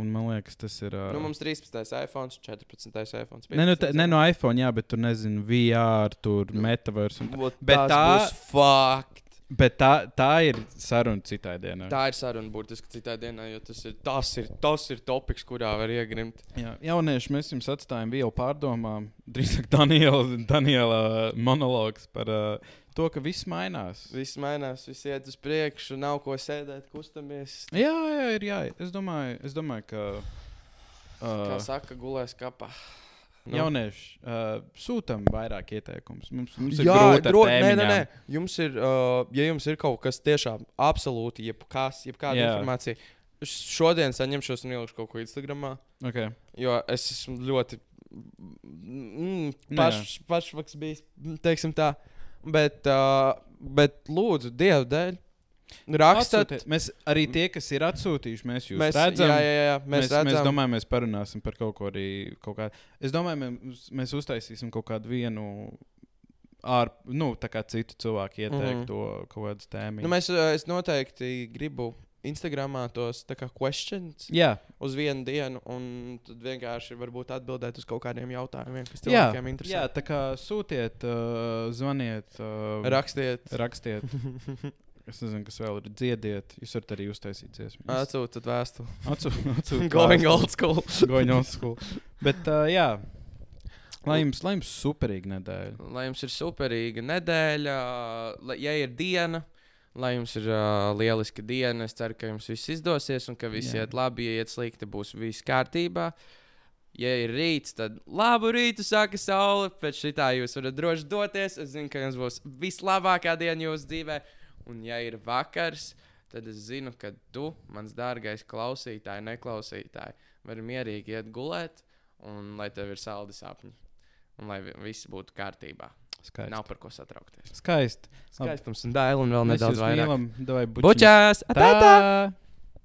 Speaker 2: Un man liekas, tas ir. Uh...
Speaker 1: Nu, mums 13. iPhone, 14. iPhone.
Speaker 2: Ne, nu, ne no iPhone, jā, bet tur nezinu, VR, tur
Speaker 1: Nu,
Speaker 2: metaverse. Un...
Speaker 1: Bet
Speaker 2: Bet
Speaker 1: tā
Speaker 2: tā-
Speaker 1: būs fucked.
Speaker 2: Bet tā, tā ir saruna citai dienai.
Speaker 1: Tā ir saruna burtiski citā dienā, jo tas ir tas, ir, tas ir topiks, kurā var iegrimt.
Speaker 2: Jā, jaunieši, mēs jums atstājam vielu pārdomām. Drīzāk Daniela, Daniela monologs par uh, to, ka viss mainās.
Speaker 1: Viss mainās, viss iet uz priekšu, nav ko sēdēt, kustamies.
Speaker 2: Jā, jā, ir jāiet. Es domāju, es domāju ka.
Speaker 1: Kā
Speaker 2: Uh,
Speaker 1: saka, gulēs kapā.
Speaker 2: nu. Jaunieši, uh, sūtām vairāk ieteikumus. Mums, mums ir
Speaker 1: Jā,
Speaker 2: ar
Speaker 1: dro, nē, nē, nē. Jums ir, uh, ja jums ir kaut kas tiešām absolūti, jebkas, jebkāda
Speaker 2: Jā.
Speaker 1: informācija, šodien saņemšos un ielikšu kaut ko Instagramā,
Speaker 2: Okay.
Speaker 1: jo es esmu ļoti mm,
Speaker 2: Nu
Speaker 1: paš, pašvaks bijis, teiksim tā. Bet, uh, bet lūdzu, Dievu dēļ, rakstot.
Speaker 2: Atsūtiet. Mēs arī tie, kas ir atsūtījuši, mēs jūs
Speaker 1: Mēs,
Speaker 2: redzam.
Speaker 1: jā, jā, jā, mēs,
Speaker 2: Mēs,
Speaker 1: redzam,
Speaker 2: mēs domājam, mēs parunāsim par kaut ko arī. Kaut kā. Es domāju, mēs, mēs uztaisīsim kaut kādu vienu. Ar, nu, citu cilvēku ieteikt
Speaker 1: Mhm.
Speaker 2: to kaut kādu tēmu.
Speaker 1: nu, mēs, es noteikti gribu Instagramā tos tā kā questions
Speaker 2: Jā,
Speaker 1: uz vienu dienu, un tad vienkārši varbūt atbildēt uz kaut kādiem jautājumiem, kas
Speaker 2: jā,
Speaker 1: cilvēkiem interesē.
Speaker 2: jā, tā kā sūtiet, uh, zvaniet, uh,
Speaker 1: Rakstiet,
Speaker 2: rakstiet. Es nezinu, kas vēl ir. Dziediet, jūs varat arī uztaisīt dziesmu.
Speaker 1: atsūtiet vēstuli.
Speaker 2: Atsūtiet,
Speaker 1: Going old school.
Speaker 2: Going old school. Bet, uh, jā, lai jums, lai jums superīga nedēļa.
Speaker 1: Lai jums ir superīga nedēļa, lai, ja ir diena, lai jums ir uh, lieliska diena. Es ceru, ka jums viss izdosies un ka viss
Speaker 2: Jā.
Speaker 1: iet labi. Ja iet slikti, būs viss kārtībā. Ja ir rīts, tad labu rītu sāka saule. Pēc šitā jūs varat droši doties. Es zinu, ka jums būs vislabākā diena jūsu dzīvē. Un, ja ir vakars, tad es zinu, ka tu, mans dārgais klausītāj, neklausītāj, vari mierīgi iet gulēt, un lai tev ir saldi sapņi. Un lai vi- viss būtu kārtībā.
Speaker 2: Skaisti.
Speaker 1: Nav par ko satraukties.
Speaker 2: Skaisti.
Speaker 1: Skaistums un dēls, un vēl nedaudz vairāk.
Speaker 2: mīlam. Davai,
Speaker 1: Bučās!
Speaker 2: Tā!